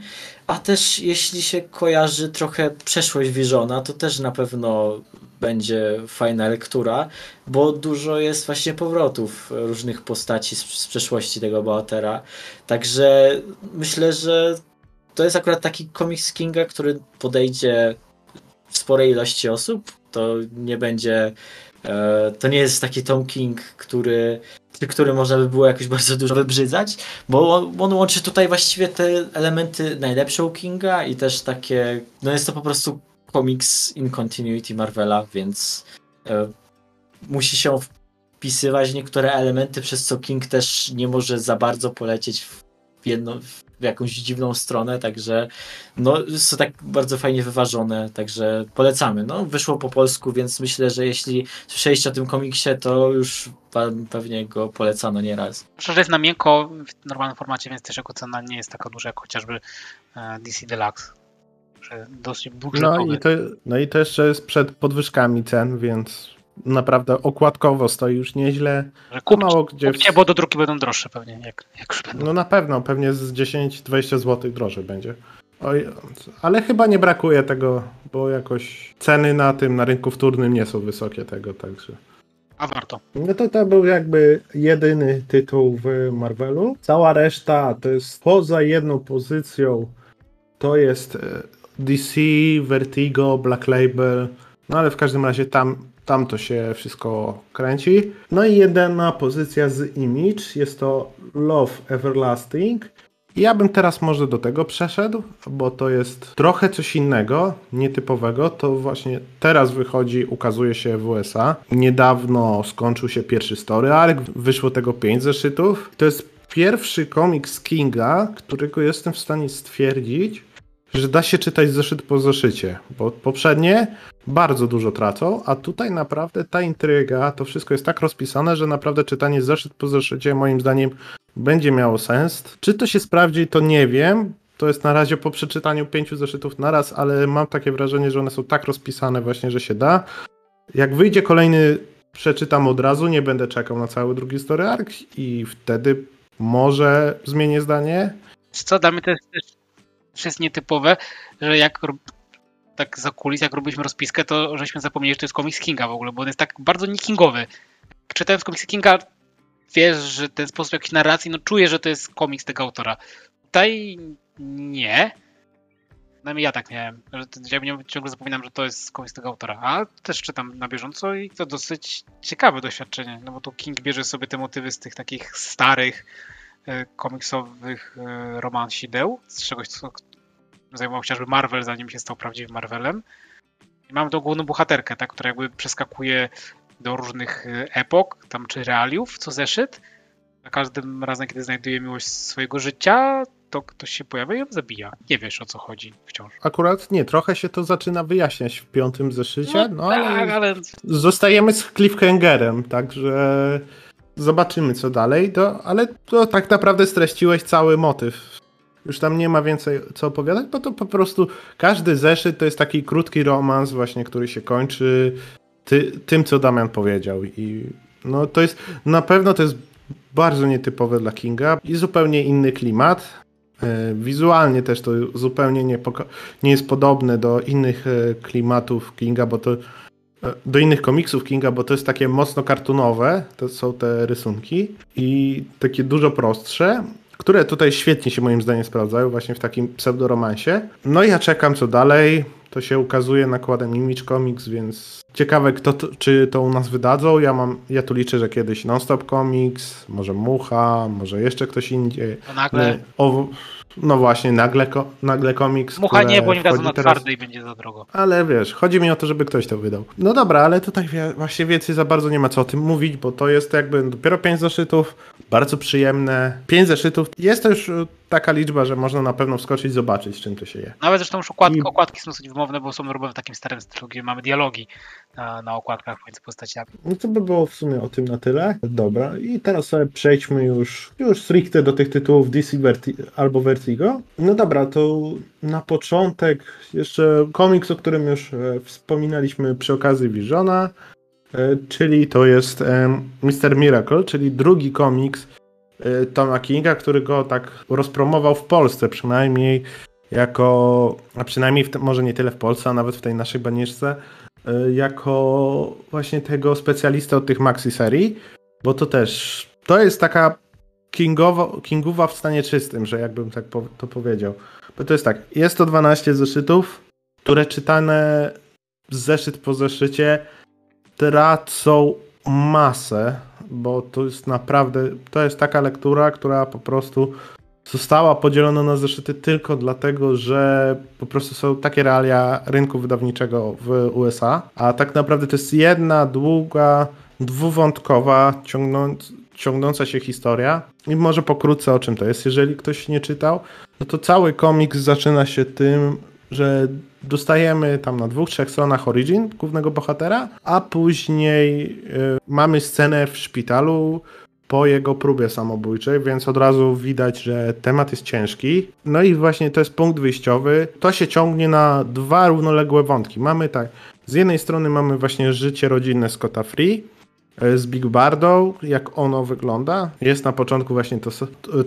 A też jeśli się kojarzy trochę przeszłość Visiona, to też na pewno będzie fajna lektura, bo dużo jest właśnie powrotów różnych postaci z, z przeszłości tego bohatera. Także myślę, że to jest akurat taki komiks Kinga, który podejdzie w sporej ilości osób. To nie będzie. E, to nie jest taki Tom King, który, który można by było jakoś bardzo dużo wybrzydzać, bo on, on łączy tutaj właściwie te elementy najlepsze u Kinga i też takie. No jest to po prostu komiks in continuity Marvela, więc e, musi się wpisywać niektóre elementy, przez co King też nie może za bardzo polecieć w jedno, w jakąś dziwną stronę, także no jest to tak bardzo fajnie wyważone, także polecamy. No wyszło po polsku, więc myślę, że jeśli słyszeliście o tym komiksie, to już pewnie go polecano nieraz. Że jest na miękko w normalnym formacie, więc też jego cena nie jest taka duża jak chociażby e, DC Deluxe. Dosyć no i, to, no i to jeszcze jest przed podwyżkami cen, więc naprawdę okładkowo stoi już nieźle. Kup, mało gdzie. Kupcie, bo do druki będą droższe pewnie. Jak, jak już będą. No na pewno, pewnie z 10-20 zł drożej będzie. Oj, ale chyba nie brakuje tego, bo jakoś ceny na tym, na rynku wtórnym nie są wysokie tego, także. A warto. No to to był jakby jedyny tytuł w Marvelu. Cała reszta to jest poza jedną pozycją to jest e, DC, Vertigo, Black Label, no ale w każdym razie tam tam to się wszystko kręci. No i jedna pozycja z Image jest to Love Everlasting. Ja bym teraz może do tego przeszedł, bo to jest trochę coś innego, nietypowego. To właśnie teraz wychodzi, ukazuje się w USA. Niedawno skończył się pierwszy story arc, wyszło tego pięć zeszytów. To jest pierwszy komiks Kinga, którego jestem w stanie stwierdzić, że da się czytać zeszyt po zeszycie, bo poprzednie bardzo dużo tracą, a tutaj naprawdę ta intryga, to wszystko jest tak rozpisane, że naprawdę czytanie zeszyt po zeszycie moim zdaniem będzie miało sens. Czy to się sprawdzi, to nie wiem. To jest na razie po przeczytaniu pięciu zeszytów naraz, ale mam takie wrażenie, że one są tak rozpisane właśnie, że się da. Jak wyjdzie kolejny, przeczytam od razu, nie będę czekał na cały drugi story arc i wtedy może zmienię zdanie. Co, dla mnie też jest nietypowe, że jak tak za kulis, jak robiliśmy rozpiskę, to żeśmy zapomnieli, że to jest komiks Kinga w ogóle, bo on jest tak bardzo niekingowy. Czytając komiks Kinga, wiesz, że ten sposób jakiejś narracji, no czuję, że to jest komiks tego autora. Tutaj nie. Przynajmniej ja tak miałem. Że ja ciągle zapominam, że to jest komiks tego autora. A też czytam na bieżąco i to dosyć ciekawe doświadczenie. No bo tu King bierze sobie te motywy z tych takich starych, komiksowych e, romansideł, z czegoś, co zajmował chociażby Marvel, zanim się stał prawdziwym Marvelem. I mamy tą główną bohaterkę, tak, która jakby przeskakuje do różnych e, epok, tam czy realiów, co zeszyt. Za każdym razem, kiedy znajduje miłość swojego życia, to ktoś się pojawia i ją zabija. Nie wiesz o co chodzi wciąż. Akurat nie, trochę się to zaczyna wyjaśniać w piątym zeszycie, no, no tak, ale, ale, zostajemy z cliffhangerem, także zobaczymy co dalej, to, ale to tak naprawdę streściłeś cały motyw. Już tam nie ma więcej co opowiadać, bo to po prostu każdy zeszyt to jest taki krótki romans właśnie, który się kończy ty, tym, co Damian powiedział. I no to jest, na pewno to jest bardzo nietypowe dla Kinga i zupełnie inny klimat. E, wizualnie też to zupełnie nie, nie jest podobne do innych e, klimatów Kinga, bo to do innych komiksów Kinga, bo to jest takie mocno kartunowe, to są te rysunki i takie dużo prostsze, które tutaj świetnie się moim zdaniem sprawdzają właśnie w takim pseudoromansie. No i ja czekam co dalej. To się ukazuje nakładem Image Comics, więc ciekawe kto to, czy to u nas wydadzą. Ja mam, ja tu liczę, że kiedyś Nonstop Comics, może Mucha, może jeszcze ktoś indziej. A nagle? O, no właśnie, nagle, nagle komiks. Mucha nie, bo nie dadzą na teraz... twarde i będzie za drogo. Ale wiesz, chodzi mi o to, żeby ktoś to wydał. No dobra, ale tutaj właśnie więcej za bardzo nie ma co o tym mówić, bo to jest jakby dopiero pięć zeszytów, bardzo przyjemne. Pięć zeszytów. Jest to już taka liczba, że można na pewno wskoczyć, zobaczyć, czym to się je. Nawet zresztą już okładki, I... okładki są dosyć wymowne, bo są robione w takim starym stylu, gdzie mamy dialogi na, na okładkach między postaciami. No to by było w sumie o tym na tyle. Dobra, i teraz sobie przejdźmy już, już stricte do tych tytułów DC albo Vertigo. No dobra, to na początek jeszcze komiks, o którym już e, wspominaliśmy przy okazji Visiona, e, czyli to jest e, Mr. Miracle, czyli drugi komiks Toma Kinga, który go tak rozpromował w Polsce przynajmniej jako, a przynajmniej w, może nie tyle w Polsce, a nawet w tej naszej banieczce, jako właśnie tego specjalistę od tych maxi serii, bo to też, to jest taka kingowo, kingowa w stanie czystym, że jakbym tak po, to powiedział. Bo to jest tak, jest to 12 zeszytów, które czytane zeszyt po zeszycie tracą masę bo to jest naprawdę, to jest taka lektura, która po prostu została podzielona na zeszyty tylko dlatego, że po prostu są takie realia rynku wydawniczego w USA, a tak naprawdę to jest jedna długa, dwuwątkowa, ciągnąc, ciągnąca się historia. I może pokrótce o czym to jest, jeżeli ktoś nie czytał, no to cały komiks zaczyna się tym, że dostajemy tam na dwóch, trzech stronach origin głównego bohatera, a później y, mamy scenę w szpitalu po jego próbie samobójczej, więc od razu widać, że temat jest ciężki. No i właśnie to jest punkt wyjściowy. To się ciągnie na dwa równoległe wątki. Mamy tak, z jednej strony mamy właśnie życie rodzinne Scotta Free, z Big Bardą, jak ono wygląda. Jest na początku właśnie to,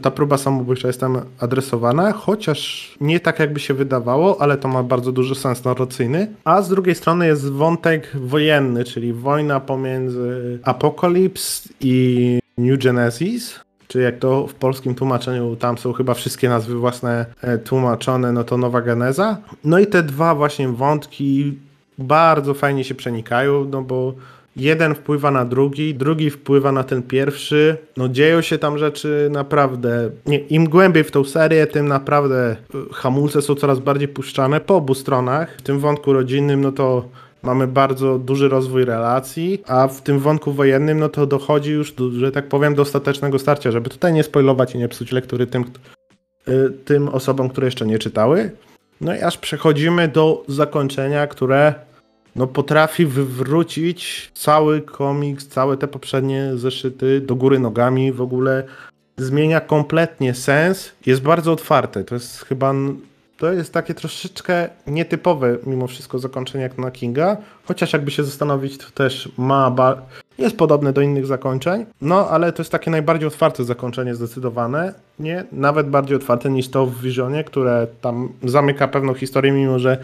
ta próba samobójcza jest tam adresowana, chociaż nie tak jakby się wydawało, ale to ma bardzo duży sens narracyjny. A z drugiej strony jest wątek wojenny, czyli wojna pomiędzy Apocalypse i New Genesis, czy jak to w polskim tłumaczeniu, tam są chyba wszystkie nazwy własne e, tłumaczone, no to Nowa Geneza. No i te dwa właśnie wątki bardzo fajnie się przenikają, no bo jeden wpływa na drugi, drugi wpływa na ten pierwszy. No dzieją się tam rzeczy naprawdę. Nie, Im głębiej w tą serię, tym naprawdę y, hamulce są coraz bardziej puszczane po obu stronach. W tym wątku rodzinnym, no to mamy bardzo duży rozwój relacji, a w tym wątku wojennym, no to dochodzi już, że tak powiem, do ostatecznego starcia, żeby tutaj nie spoilować i nie psuć lektury tym, y, tym osobom, które jeszcze nie czytały. No i aż przechodzimy do zakończenia, które no potrafi wywrócić cały komiks, całe te poprzednie zeszyty do góry nogami, w ogóle zmienia kompletnie sens, jest bardzo otwarte. To jest chyba to jest takie troszeczkę nietypowe mimo wszystko zakończenie jak na Kinga, chociaż jakby się zastanowić, to też ma jest podobne do innych zakończeń, no ale to jest takie najbardziej otwarte zakończenie zdecydowane, nie? Nawet bardziej otwarte niż to w Visionie, które tam zamyka pewną historię, mimo że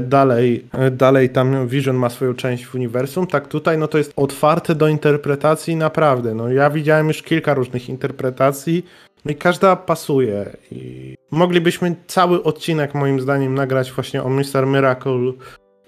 dalej, e, dalej tam Vision ma swoją część w uniwersum, tak tutaj no to jest otwarte do interpretacji naprawdę. No ja widziałem już kilka różnych interpretacji, no i każda pasuje. I moglibyśmy cały odcinek moim zdaniem nagrać właśnie o Mr. Miracle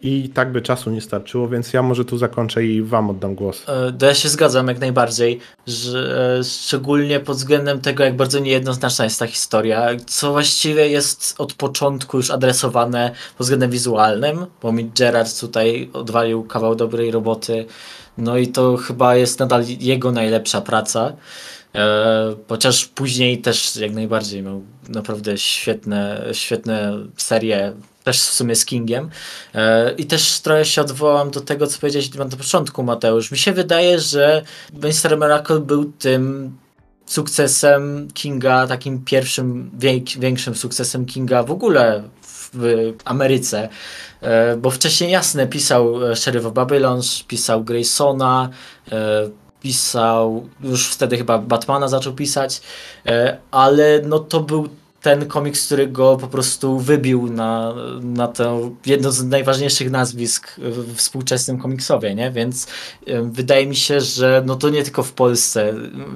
i tak by czasu nie starczyło, więc ja może tu zakończę i wam oddam głos. E, to ja się zgadzam jak najbardziej, że e, szczególnie pod względem tego, jak bardzo niejednoznaczna jest ta historia, co właściwie jest od początku już adresowane pod względem wizualnym, bo mi Gerard tutaj odwalił kawał dobrej roboty, no i to chyba jest nadal jego najlepsza praca. E, chociaż później też jak najbardziej miał naprawdę świetne, świetne serie też w sumie z Kingiem. E, I też trochę się odwołam do tego, co powiedziałeś na początku, Mateusz. Mi się wydaje, że Mr. Miracle był tym sukcesem Kinga, takim pierwszym, większym sukcesem Kinga w ogóle w Ameryce, e, bo wcześniej jasne pisał e, Sheriff of Babylon, pisał Graysona, pisał, już wtedy chyba Batmana zaczął pisać, ale no to był ten komiks, który go po prostu wybił na, na to jedno z najważniejszych nazwisk w współczesnym komiksowie, nie? Więc wydaje mi się, że no to nie tylko w Polsce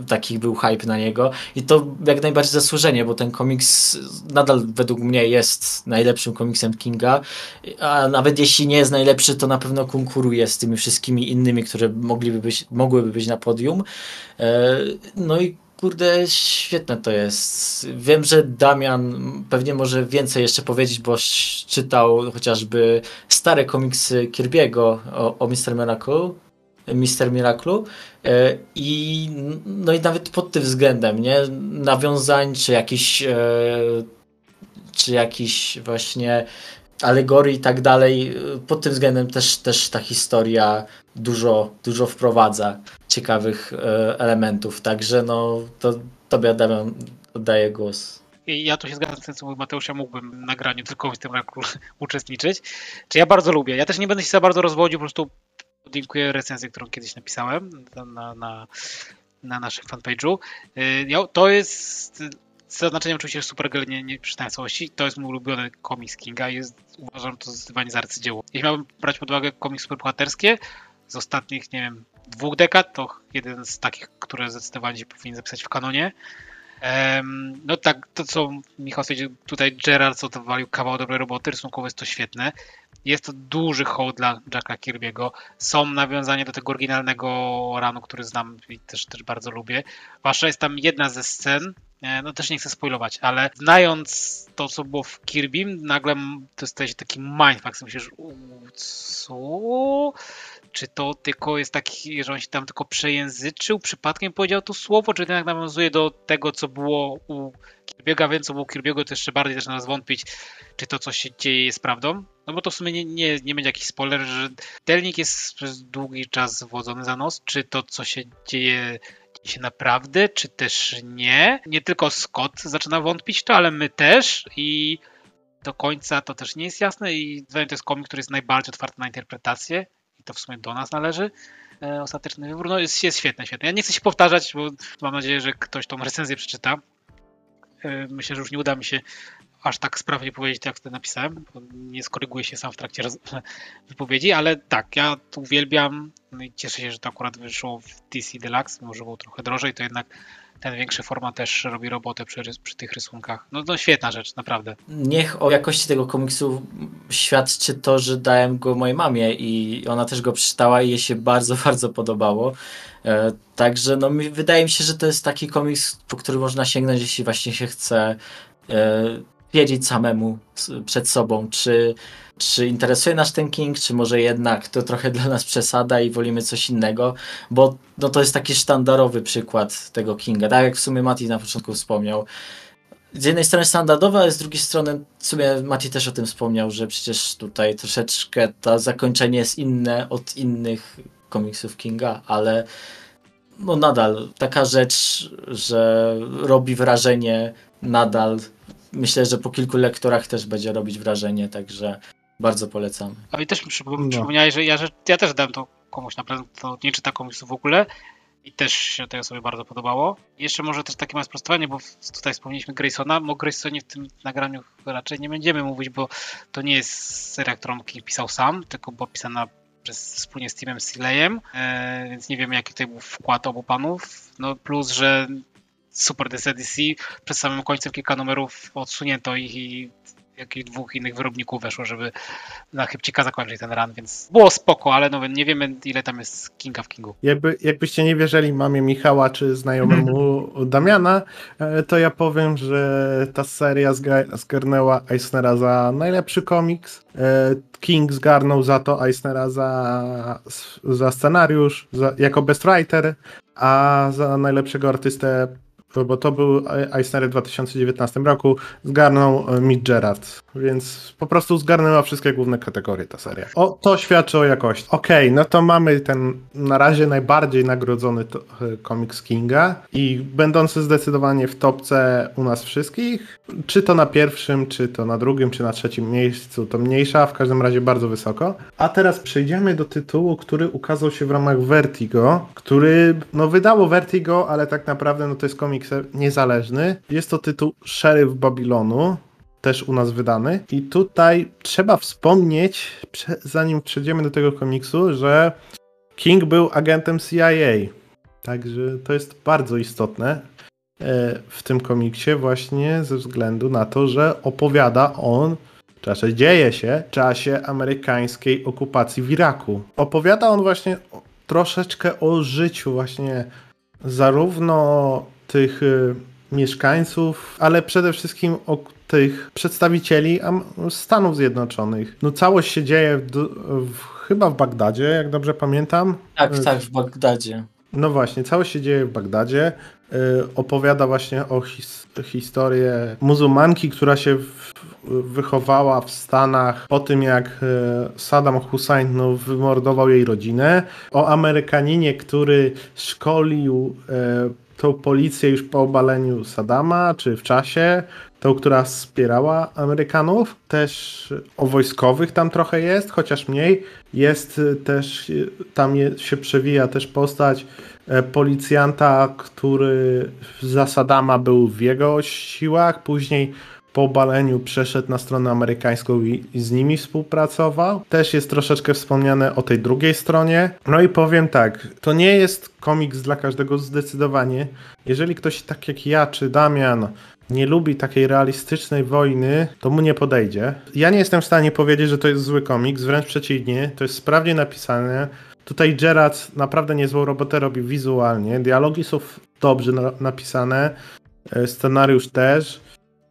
taki był hype na niego i to jak najbardziej zasłużenie, bo ten komiks nadal według mnie jest najlepszym komiksem Kinga, a nawet jeśli nie jest najlepszy, to na pewno konkuruje z tymi wszystkimi innymi, które mogliby być, mogłyby być na podium. E, no i kurde, świetne to jest. Wiem, że Damian pewnie może więcej jeszcze powiedzieć, bo czytał chociażby stare komiksy Kirby'ego o, o Mr. Miracle. Mr. Miracle e, i no i nawet pod tym względem, nie? Nawiązań, czy jakiś e, czy jakiś właśnie alegorii i tak dalej. Pod tym względem też, też ta historia dużo, dużo wprowadza ciekawych e, elementów. Także no, to tobie Damian oddaję głos. Ja tu się zgadzam z tym, co mówi Mateusz, ja mógłbym nagraniu tylko w tym roku uczestniczyć. Czy ja bardzo lubię. Ja też nie będę się za bardzo rozwodził, po prostu dziękuję recenzję, którą kiedyś napisałem na, na, na naszym fanpage'u. Y, to jest z zaznaczeniem oczywiście Supergirl nie, nie przeczytałem całości. To jest mój ulubiony komiks Kinga. Jest, uważam to zdecydowanie za arcydzieło. Jeśli miałbym brać pod uwagę komiks superbohaterskie z ostatnich, nie wiem, dwóch dekad, to jeden z takich, które zdecydowanie się powinien zapisać w kanonie. Um, no tak, to co Michał stwierdził, tutaj Gerard co to walił kawał dobrej roboty, rysunkowo jest to świetne. Jest to duży hołd dla Jacka Kirby'ego. Są nawiązania do tego oryginalnego ranu, który znam i też, też bardzo lubię. Zwłaszcza jest tam jedna ze scen, no też nie chcę spoilować, ale znając to, co było w Kirby, nagle to staje się taki mindfuck, myślisz, co? Czy to tylko jest taki, że on się tam tylko przejęzyczył, przypadkiem powiedział to słowo, czy jednak nawiązuje do tego, co było u Kirby'ego, więc co było u Kirby'ego, to jeszcze bardziej zaczyna nas wątpić, czy to, co się dzieje, jest prawdą. No bo to w sumie nie, nie, nie będzie jakiś spoiler, że Delnik jest przez długi czas wodzony za nos, czy to, co się dzieje się naprawdę, czy też nie. Nie tylko Scott zaczyna wątpić w to, ale my też i do końca to też nie jest jasne i to jest komik, który jest najbardziej otwarty na interpretację i to w sumie do nas należy. E, ostateczny wybór no jest, jest świetny, świetny. Ja nie chcę się powtarzać, bo mam nadzieję, że ktoś tą recenzję przeczyta. E, myślę, że już nie uda mi się aż tak sprawnie powiedzieć, jak wtedy napisałem, bo nie skoryguję się sam w trakcie wypowiedzi, ale tak, ja tu uwielbiam no i cieszę się, że to akurat wyszło w DC Deluxe, może było trochę drożej, to jednak ten większy format też robi robotę przy, przy tych rysunkach. No to świetna rzecz, naprawdę. Niech o jakości tego komiksu świadczy to, że dałem go mojej mamie i ona też go przeczytała i jej się bardzo, bardzo podobało. E, także no, wydaje mi się, że to jest taki komiks, po który można sięgnąć, jeśli właśnie się chce e, wiedzieć samemu przed sobą, czy, czy interesuje nas ten King, czy może jednak to trochę dla nas przesada i wolimy coś innego, bo no, to jest taki sztandarowy przykład tego Kinga, tak jak w sumie Mati na początku wspomniał. Z jednej strony standardowa, a z drugiej strony w sumie Mati też o tym wspomniał, że przecież tutaj troszeczkę to zakończenie jest inne od innych komiksów Kinga, ale no nadal taka rzecz, że robi wrażenie nadal myślę, że po kilku lektorach też będzie robić wrażenie, także bardzo polecam. A i też mi no. przypomniałeś, że ja, że ja też dałem to komuś na prezent, to nie czyta komiksu w ogóle i też się tej osobie bardzo podobało. Jeszcze może też takie małe sprostowanie, bo tutaj wspomnieliśmy Graysona. O Graysonie w tym nagraniu raczej nie będziemy mówić, bo to nie jest seria, którą King pisał sam, tylko była pisana przez, wspólnie z Timem Silejem, e, więc nie wiem jaki tutaj był wkład obu panów. No plus, że super DC DC. Przed samym końcem kilka numerów odsunięto ich i jakichś dwóch innych wyrobników weszło, żeby na chybcika zakończyć ten run, więc było spoko, ale no, nie wiemy ile tam jest Kinga w Kingu. Jakby, jakbyście nie wierzyli mamie Michała czy znajomemu Damiana, e, to ja powiem, że ta seria zgarnęła Eisnera za najlepszy komiks, e, King zgarnął za to Eisnera za, za scenariusz, za, jako best writer, a za najlepszego artystę bo to był Eisner w 2019 roku, zgarnął e, Mick Gerard, więc po prostu zgarnęła wszystkie główne kategorie ta seria. O, to świadczy o jakości. Okej, okay, no to mamy ten na razie najbardziej nagrodzony to, e, komiks Kinga i będący zdecydowanie w topce u nas wszystkich, czy to na pierwszym, czy to na drugim, czy na trzecim miejscu, to mniejsza, w każdym razie bardzo wysoko. A teraz przejdziemy do tytułu, który ukazał się w ramach Vertigo, który no wydało Vertigo, ale tak naprawdę no to jest komiks niezależny. Jest to tytuł Szeryf Babilonu, też u nas wydany. I tutaj trzeba wspomnieć, zanim przejdziemy do tego komiksu, że King był agentem CIA. Także to jest bardzo istotne e, w tym komiksie właśnie ze względu na to, że opowiada on czasie dzieje się w czasie amerykańskiej okupacji w Iraku. Opowiada on właśnie troszeczkę o życiu właśnie zarówno tych y, mieszkańców, ale przede wszystkim o tych przedstawicieli Stanów Zjednoczonych. No całość się dzieje w, w, chyba w Bagdadzie, jak dobrze pamiętam. Tak, tak, w Bagdadzie. No właśnie, całość się dzieje w Bagdadzie. Y, opowiada właśnie o his historię muzułmanki, która się wychowała w Stanach po tym, jak y, Saddam Hussein no, wymordował jej rodzinę. O Amerykaninie, który szkolił y, tą policję już po obaleniu Saddama, czy w czasie, tą, która wspierała Amerykanów. Też o wojskowych tam trochę jest, chociaż mniej. Jest też, tam się przewija też postać E, policjanta, który za Sadama był w jego siłach, później po obaleniu przeszedł na stronę amerykańską i, i, z nimi współpracował. Też jest troszeczkę wspomniane o tej drugiej stronie. No i powiem tak, to nie jest komiks dla każdego zdecydowanie. Jeżeli ktoś tak jak ja czy Damian nie lubi takiej realistycznej wojny, to mu nie podejdzie. Ja nie jestem w stanie powiedzieć, że to jest zły komiks, wręcz przeciwnie, to jest sprawnie napisane, Tutaj Gerard naprawdę niezłą robotę robi wizualnie. Dialogi są dobrze na napisane, e, scenariusz też.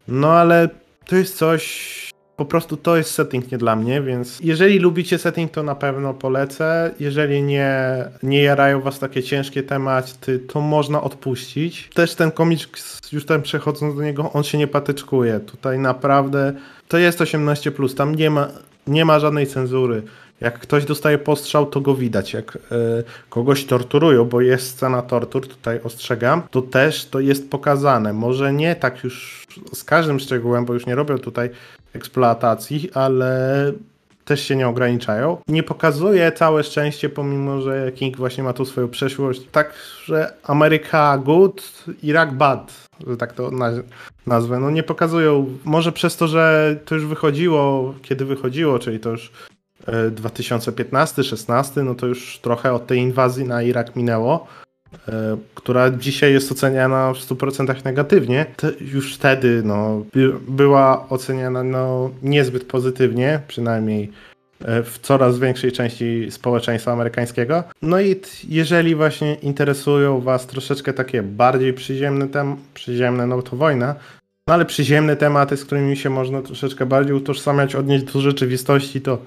No ale to jest coś. Po prostu to jest setting nie dla mnie, więc jeżeli lubicie setting, to na pewno polecę. Jeżeli nie, nie jarają was takie ciężkie tematy, to można odpuścić. Też ten komiks, już tam przechodząc do niego, on się nie patyczkuje. Tutaj naprawdę to jest 18, tam nie ma, nie ma żadnej cenzury. Jak ktoś dostaje postrzał, to go widać. Jak y, kogoś torturują, bo jest scena tortur, tutaj ostrzegam, to też to jest pokazane. Może nie tak już z każdym szczegółem, bo już nie robią tutaj eksploatacji, ale też się nie ograniczają. Nie pokazuje całe szczęście, pomimo że King właśnie ma tu swoją przeszłość. Tak, że Ameryka good, Irak bad, że tak to nazwę. No nie pokazują, może przez to, że to już wychodziło, kiedy wychodziło, czyli to już 2015-16, no to już trochę od tej inwazji na Irak minęło, e, która dzisiaj jest oceniana w 100% negatywnie. już wtedy no, była oceniana no, niezbyt pozytywnie, przynajmniej e, w coraz większej części społeczeństwa amerykańskiego. No i jeżeli właśnie interesują Was troszeczkę takie bardziej przyziemne, tem przyziemne no to wojna, no ale przyziemne tematy, z którymi się można troszeczkę bardziej utożsamiać, odnieść do rzeczywistości, to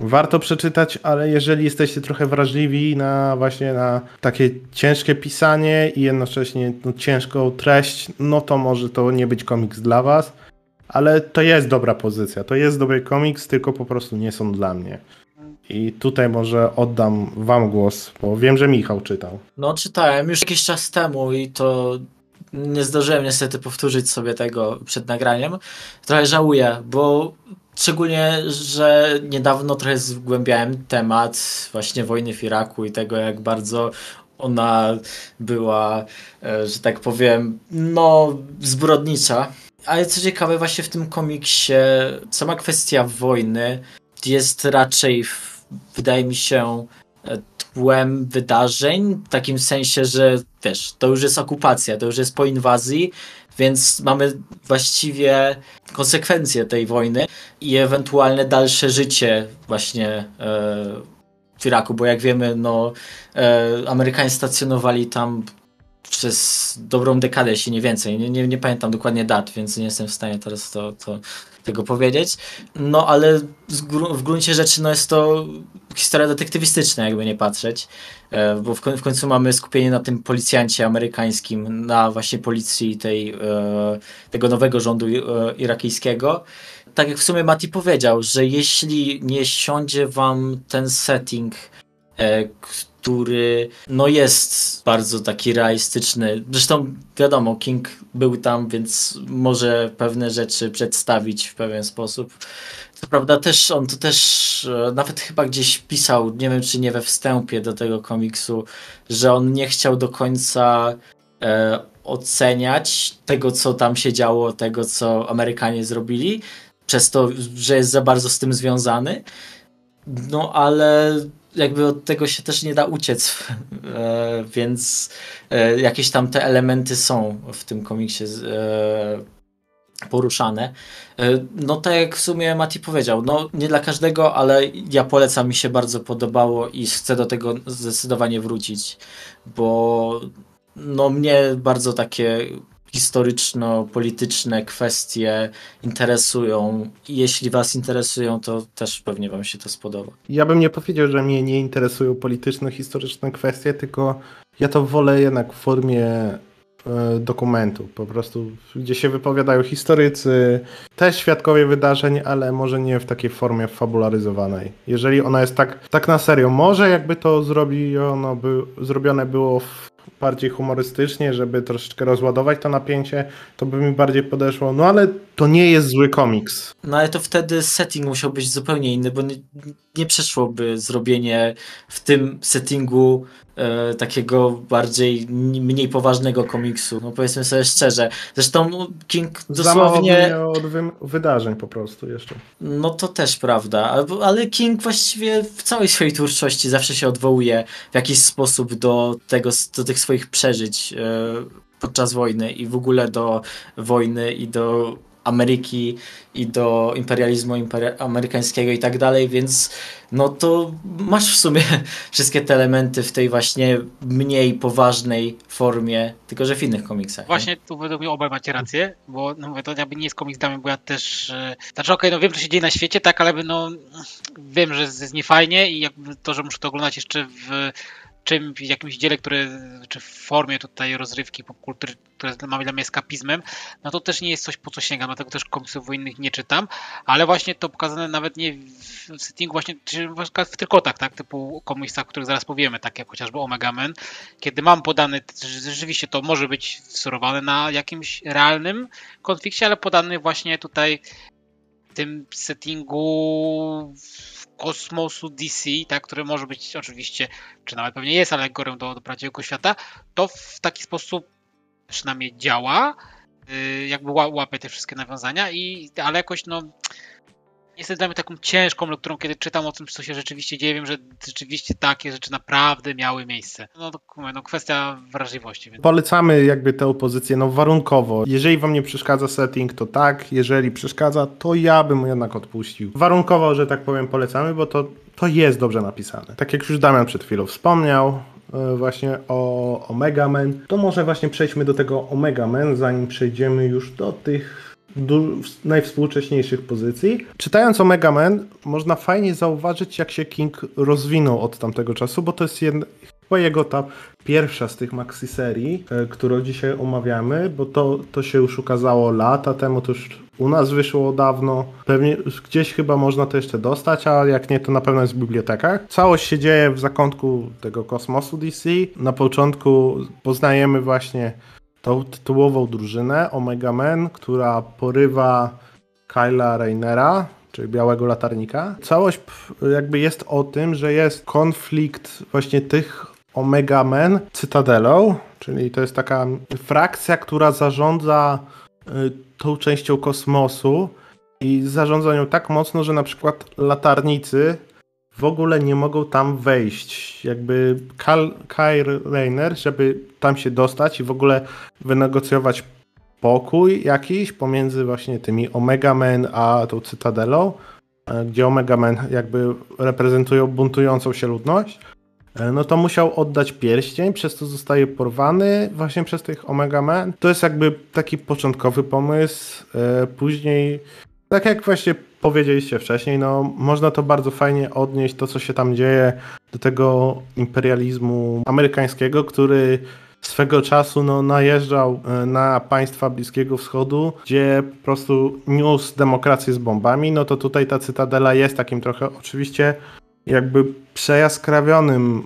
Warto przeczytać, ale jeżeli jesteście trochę wrażliwi na właśnie na takie ciężkie pisanie i jednocześnie no, ciężką treść, no to może to nie być komiks dla was. Ale to jest dobra pozycja, to jest dobry komiks, tylko po prostu nie są dla mnie. I tutaj może oddam wam głos, bo wiem, że Michał czytał. No czytałem już jakiś czas temu i to nie zdążyłem niestety powtórzyć sobie tego przed nagraniem. Trochę żałuję, bo Szczególnie, że niedawno trochę zgłębiałem temat właśnie wojny w Iraku i tego, jak bardzo ona była, e, że tak powiem, no, zbrodnicza. Ale co ciekawe, właśnie w tym komiksie sama kwestia wojny jest raczej, wydaje mi się, e, tłem wydarzeń, w takim sensie, że wiesz, to już jest okupacja, to już jest po inwazji, więc mamy właściwie konsekwencje tej wojny i ewentualne dalsze życie właśnie e, w Iraku, bo jak wiemy, no, e, Amerykanie stacjonowali tam przez dobrą dekadę, jeśli nie więcej. Nie, nie, nie pamiętam dokładnie dat, więc nie jestem w stanie teraz to, to tego powiedzieć. No ale w gruncie rzeczy no, jest to historia detektywistyczna, jakby nie patrzeć, e, bo w, w końcu mamy skupienie na tym policjancie amerykańskim, na właśnie policji tej, e, tego nowego rządu e, irakijskiego. Tak jak w sumie Mati powiedział, że jeśli nie siądzie wam ten setting, który no jest bardzo taki realistyczny. Zresztą wiadomo, King był tam, więc może pewne rzeczy przedstawić w pewien sposób. Co prawda też on to też e, nawet chyba gdzieś pisał, nie wiem czy nie we wstępie do tego komiksu, że on nie chciał do końca e, oceniać tego, co tam się działo, tego, co Amerykanie zrobili, przez to, że jest za bardzo z tym związany. No ale jakby od tego się też nie da uciec, e, więc e, jakieś tam te elementy są w tym komiksie e, poruszane. No tak jak w sumie Mati powiedział, no nie dla każdego, ale ja polecam, mi się bardzo podobało i chcę do tego zdecydowanie wrócić, bo no mnie bardzo takie historyczno-polityczne kwestie interesują. Jeśli Was interesują, to też pewnie Wam się to spodoba. Ja bym nie powiedział, że mnie nie interesują polityczno-historyczne kwestie, tylko ja to wolę jednak w formie e, dokumentu, po prostu, gdzie się wypowiadają historycy, też świadkowie wydarzeń, ale może nie w takiej formie fabularyzowanej. Jeżeli ona jest tak, tak na serio, może jakby to zrobiono, by, zrobione było w bardziej humorystycznie, żeby troszeczkę rozładować to napięcie, to by mi bardziej podeszło. No ale to nie jest zły komiks. No ale to wtedy setting musiał być zupełnie inny, bo nie, nie przeszłoby zrobienie w tym settingu e, takiego bardziej, mniej poważnego komiksu. No powiedzmy sobie szczerze. Zresztą no, King dosłownie... Za od wy wydarzeń po prostu jeszcze. No to też prawda, ale King właściwie w całej swojej twórczości zawsze się odwołuje w jakiś sposób do tego, do tych swoich przeżyć e, podczas wojny i w ogóle do wojny i do Ameryki i do imperializmu amerykańskiego i tak dalej, więc no to masz w sumie wszystkie te elementy w tej właśnie mniej poważnej formie, tylko że w innych komiksach. Właśnie nie? tu według mnie obaj macie rację, bo no mówię, to jakby nie jest komiks dla mnie, bo ja też, e, znaczy okej, okay, no wiem, co się dzieje na świecie, tak, ale no wiem, że jest niefajnie i jakby to, że muszę to oglądać jeszcze w czym, w jakimś dziele, które, czy w formie tutaj rozrywki popkultury, które mamy dla mnie eskapizmem, no to też nie jest coś, po co sięgam, dlatego też komiksów wojennych nie czytam, ale właśnie to pokazane nawet nie w settingu właśnie, czy w trykotach, tak, typu komiksach, o których zaraz powiemy, tak jak chociażby Omega Man, kiedy mam podany, rzeczywiście to może być wzorowane na jakimś realnym konflikcie, ale podany właśnie tutaj tym settingu kosmosu DC, tak, który może być oczywiście, czy nawet pewnie jest alegorią do, do prawdziwego świata, to w taki sposób przynajmniej działa, yy, jakby łapie te wszystkie nawiązania, i, ale jakoś no jest dla mnie taką ciężką lekturą, kiedy czytam o tym, co się rzeczywiście dzieje. Wiem, że rzeczywiście takie rzeczy naprawdę miały miejsce. No to no, kwestia wrażliwości. Więc. Polecamy jakby tę opozycję no warunkowo. Jeżeli wam nie przeszkadza setting, to tak. Jeżeli przeszkadza, to ja bym jednak odpuścił. Warunkowo, że tak powiem, polecamy, bo to, to jest dobrze napisane. Tak jak już Damian przed chwilą wspomniał, e, właśnie o Omega Man, to może właśnie przejdźmy do tego Omega Man, zanim przejdziemy już do tych najwspółcześniejszych pozycji. Czytając Omega Man, można fajnie zauważyć, jak się King rozwinął od tamtego czasu, bo to jest jedna, chyba jego ta pierwsza z tych maxi serii, e, którą dzisiaj omawiamy, bo to, to się już ukazało lata temu, to już u nas wyszło dawno. Pewnie gdzieś chyba można to jeszcze dostać, a jak nie, to na pewno jest w bibliotekach. Całość się dzieje w zakątku tego kosmosu DC. Na początku poznajemy właśnie tą tytułową drużynę Omega Men, która porywa Kyla Rainera, czyli Białego Latarnika. Całość jakby jest o tym, że jest konflikt właśnie tych Omega Men Cytadelą, czyli to jest taka frakcja, która zarządza y, tą częścią kosmosu i zarządza nią tak mocno, że na przykład latarnicy w ogóle nie mogą tam wejść. Jakby Kyle Rayner, żeby tam się dostać i w ogóle wynegocjować pokój jakiś pomiędzy właśnie tymi Omega Men a tą Cytadelą, e, gdzie Omega Men jakby reprezentują buntującą się ludność, e, no to musiał oddać pierścień, przez to zostaje porwany właśnie przez tych Omega Man. To jest jakby taki początkowy pomysł. E, później, tak jak właśnie powiedzieliście wcześniej, no można to bardzo fajnie odnieść, to co się tam dzieje, do tego imperializmu amerykańskiego, który swego czasu no, najeżdżał e, na państwa Bliskiego Wschodu, gdzie po prostu niósł demokrację z bombami, no to tutaj ta cytadela jest takim trochę oczywiście jakby przejaskrawionym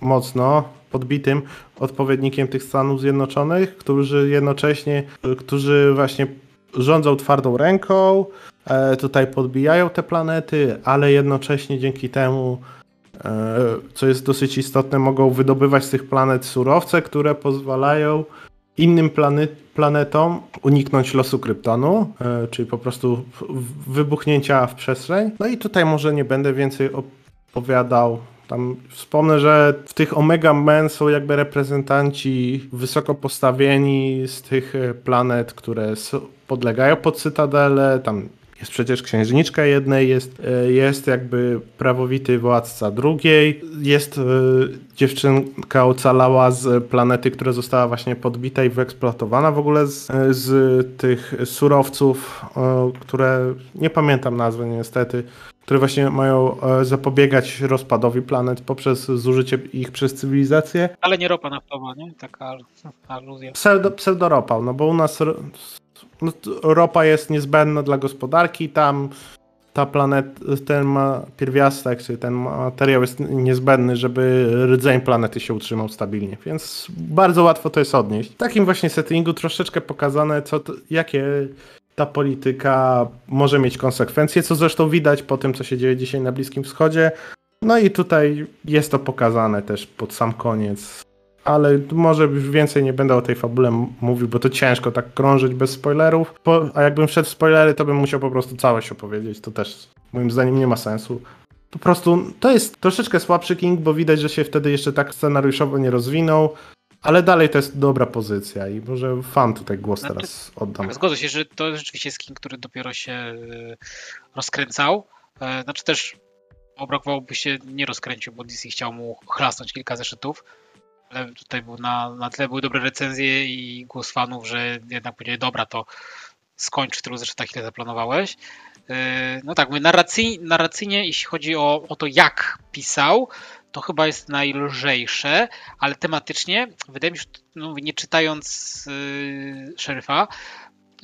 mocno, podbitym odpowiednikiem tych Stanów Zjednoczonych, którzy jednocześnie, którzy właśnie rządzą twardą ręką, e, tutaj podbijają te planety, ale jednocześnie dzięki temu E, co jest dosyć istotne, mogą wydobywać z tych planet surowce, które pozwalają innym planet, planetom uniknąć losu kryptonu, e, czyli po prostu wybuchnięcia w przestrzeń. No i tutaj może nie będę więcej opowiadał. Tam wspomnę, że w tych Omega Men są jakby reprezentanci wysoko postawieni z tych planet, które podlegają pod Cytadelę. Tam jest przecież księżniczka jednej, jest, e, jest jakby prawowity władca drugiej, jest e, dziewczynka ocalała z planety, która została właśnie podbita i wyeksploatowana w ogóle z, e, z tych surowców, które nie pamiętam nazwy niestety, które właśnie mają zapobiegać rozpadowi planet poprzez zużycie ich przez cywilizację. Ale nie ropa naftowa, nie? Taka aluzja. Pseudo, pseudoropał, no bo u nas no, ropa jest niezbędna dla gospodarki, tam ta planet, ten ma pierwiastek, czyli ten materiał jest niezbędny, żeby rdzeń planety się utrzymał stabilnie, więc bardzo łatwo to jest odnieść. W takim właśnie settingu troszeczkę pokazane, co to, jakie ta polityka może mieć konsekwencje, co zresztą widać po tym, co się dzieje dzisiaj na Bliskim Wschodzie. No i tutaj jest to pokazane też pod sam koniec ale może już więcej nie będę o tej fabule mówił, bo to ciężko tak krążyć bez spoilerów. Po, a jakbym wszedł w spoilery, to bym musiał po prostu całość opowiedzieć. To też moim zdaniem nie ma sensu. Po prostu to jest troszeczkę słabszy King, bo widać, że się wtedy jeszcze tak scenariuszowo nie rozwinął. Ale dalej to jest dobra pozycja i może fan tutaj głos znaczy, teraz oddam. Tak, zgodzę się, że to rzeczywiście jest King, który dopiero się e, rozkręcał. E, znaczy też obrakowałoby się nie rozkręcił, bo DC chciał mu chlasnąć kilka zeszytów tutaj był na, na tyle były dobre recenzje i głos fanów, że jednak powiedzieli, dobra, to skończ tylu zresztą ile zaplanowałeś. Yy, no tak, mówię, narracyjnie, narracyjnie, jeśli chodzi o, o to, jak pisał, to chyba jest najlżejsze, ale tematycznie, wydaje mi się, no, nie czytając yy, szeryfa,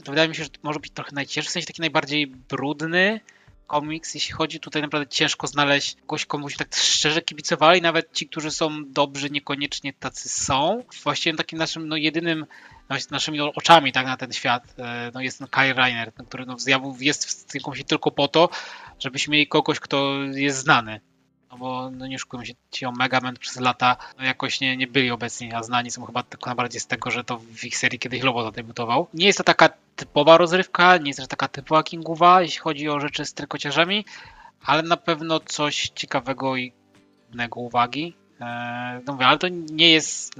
to wydaje mi się, że może być trochę najcięższy, w sensie taki najbardziej brudny, komiks, jeśli chodzi tutaj naprawdę ciężko znaleźć kogoś, komu się tak szczerze kibicowali, nawet ci, którzy są dobrzy, niekoniecznie tacy są. Właściwie takim naszym no, jedynym naszymi oczami tak na ten świat e, no, jest ten Kyle Reiner, który no, jest w tym tylko po to, żebyśmy mieli kogoś, kto jest znany no bo no nie oszukujmy się, ci Omega przez lata no jakoś nie, nie byli obecni, a znani są chyba tylko najbardziej z tego, że to w ich serii kiedyś Lobo zadebiutował. Nie jest to taka typowa rozrywka, nie jest też taka typowa Kingowa, jeśli chodzi o rzeczy z trykociarzami, ale na pewno coś ciekawego i godnego uwagi. Eee, no mówię, ale to nie jest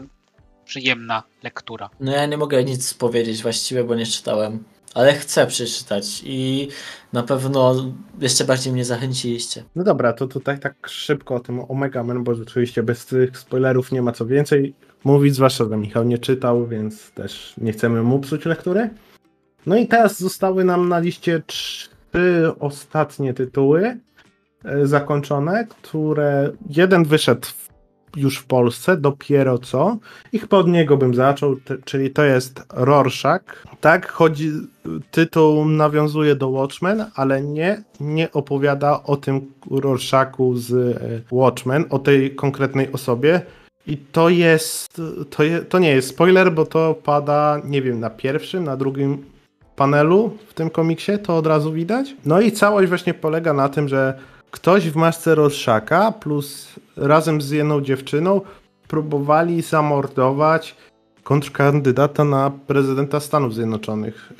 przyjemna lektura. No ja nie mogę nic powiedzieć właściwie, bo nie czytałem ale chcę przeczytać i na pewno jeszcze bardziej mnie zachęciliście. No dobra, to tutaj tak szybko o tym Omega Man, bo rzeczywiście bez tych spoilerów nie ma co więcej mówić, zwłaszcza, że Michał nie czytał, więc też nie chcemy mu psuć lektury. No i teraz zostały nam na liście trzy ostatnie tytuły e, zakończone, które jeden wyszedł w już w Polsce, dopiero co. I chyba od niego bym zaczął, czyli to jest Rorschach. Tak, chodzi, tytuł nawiązuje do Watchmen, ale nie, nie opowiada o tym Rorschachu z e, Watchmen, o tej konkretnej osobie. I to jest, to, je, to nie jest spoiler, bo to pada, nie wiem, na pierwszym, na drugim panelu w tym komiksie, to od razu widać. No i całość właśnie polega na tym, że ktoś w masce Rorschacha plus razem z jedną dziewczyną próbowali zamordować kontrkandydata na prezydenta Stanów Zjednoczonych. Y,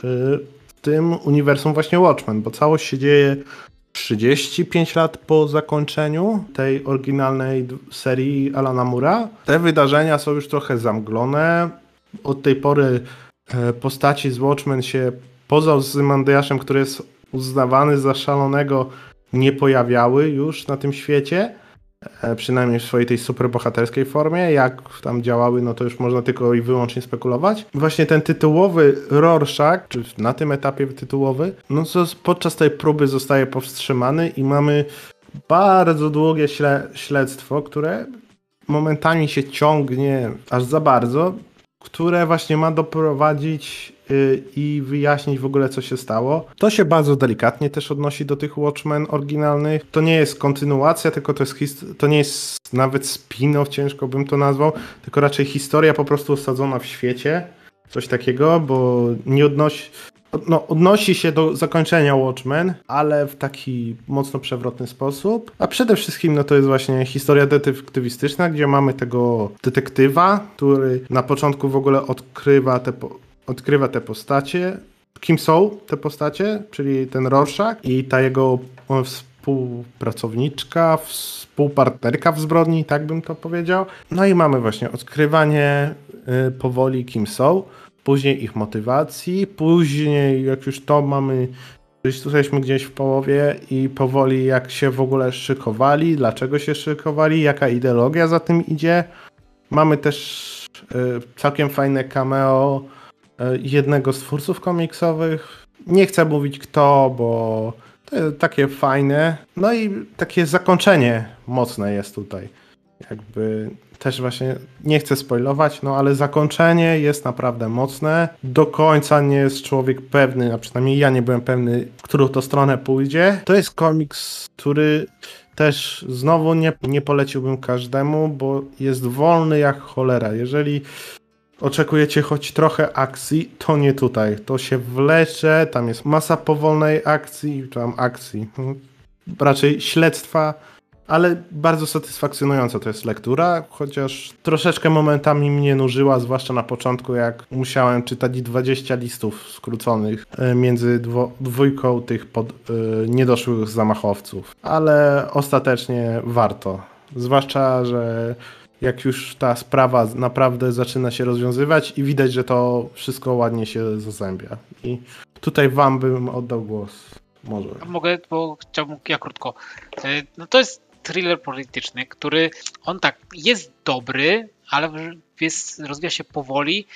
w tym uniwersum właśnie Watchmen, bo całość się dzieje 35 lat po zakończeniu tej oryginalnej serii Alana Mura. Te wydarzenia są już trochę zamglone. Od tej pory e, postaci z Watchmen się poza Zymandiaszem, który jest uznawany za szalonego, nie pojawiały już na tym świecie. e, przynajmniej w swojej tej superbohaterskiej formie. Jak tam działały, no to już można tylko i wyłącznie spekulować. Właśnie ten tytułowy Rorschach, czy na tym etapie tytułowy, no to podczas tej próby zostaje powstrzymany i mamy bardzo długie śle śledztwo, które momentami się ciągnie aż za bardzo, które właśnie ma doprowadzić i wyjaśnić w ogóle, co się stało. To się bardzo delikatnie też odnosi do tych Watchmen oryginalnych. To nie jest kontynuacja, tylko to jest to nie jest nawet spin-off, ciężko bym to nazwał, tylko raczej historia po prostu osadzona w świecie. Coś takiego, bo nie odnosi no, odnosi się do zakończenia Watchmen, ale w taki mocno przewrotny sposób. A przede wszystkim no, to jest właśnie historia detektywistyczna, gdzie mamy tego detektywa, który na początku w ogóle odkrywa te, odkrywa te postacie. Kim są te postacie, czyli ten Rorschach i ta jego współpracowniczka, współpartnerka w zbrodni, tak bym to powiedział. No i mamy właśnie odkrywanie y, powoli, kim są później ich motywacji, później jak już to mamy, jesteśmy gdzieś w połowie i powoli jak się w ogóle szykowali, dlaczego się szykowali, jaka ideologia za tym idzie. Mamy też y, całkiem fajne cameo jednego z twórców komiksowych. Nie chcę mówić kto, bo to jest takie fajne. No i takie zakończenie mocne jest tutaj. Jakby też właśnie nie chcę spoilować, no ale zakończenie jest naprawdę mocne. Do końca nie jest człowiek pewny, a przynajmniej ja nie byłem pewny, w którą to stronę pójdzie. To jest komiks, który też znowu nie, nie poleciłbym każdemu, bo jest wolny jak cholera. Jeżeli oczekujecie choć trochę akcji, to nie tutaj. To się wlecze, tam jest masa powolnej akcji, tam akcji, raczej śledztwa ale bardzo satysfakcjonująca to jest lektura, chociaż troszeczkę momentami mnie nużyła, zwłaszcza na początku, jak musiałem czytać 20 listów skróconych e, między dwójką tych pod, yy, niedoszłych zamachowców. Ale ostatecznie warto. Zwłaszcza, że jak już ta sprawa naprawdę zaczyna się rozwiązywać i widać, że to wszystko ładnie się zazębia. I tutaj wam bym oddał głos. Może. Mogę, bo chciałbym ja krótko. E, no to jest thriller polityczny, który on tak jest dobry, ale jest, rozwija się powoli,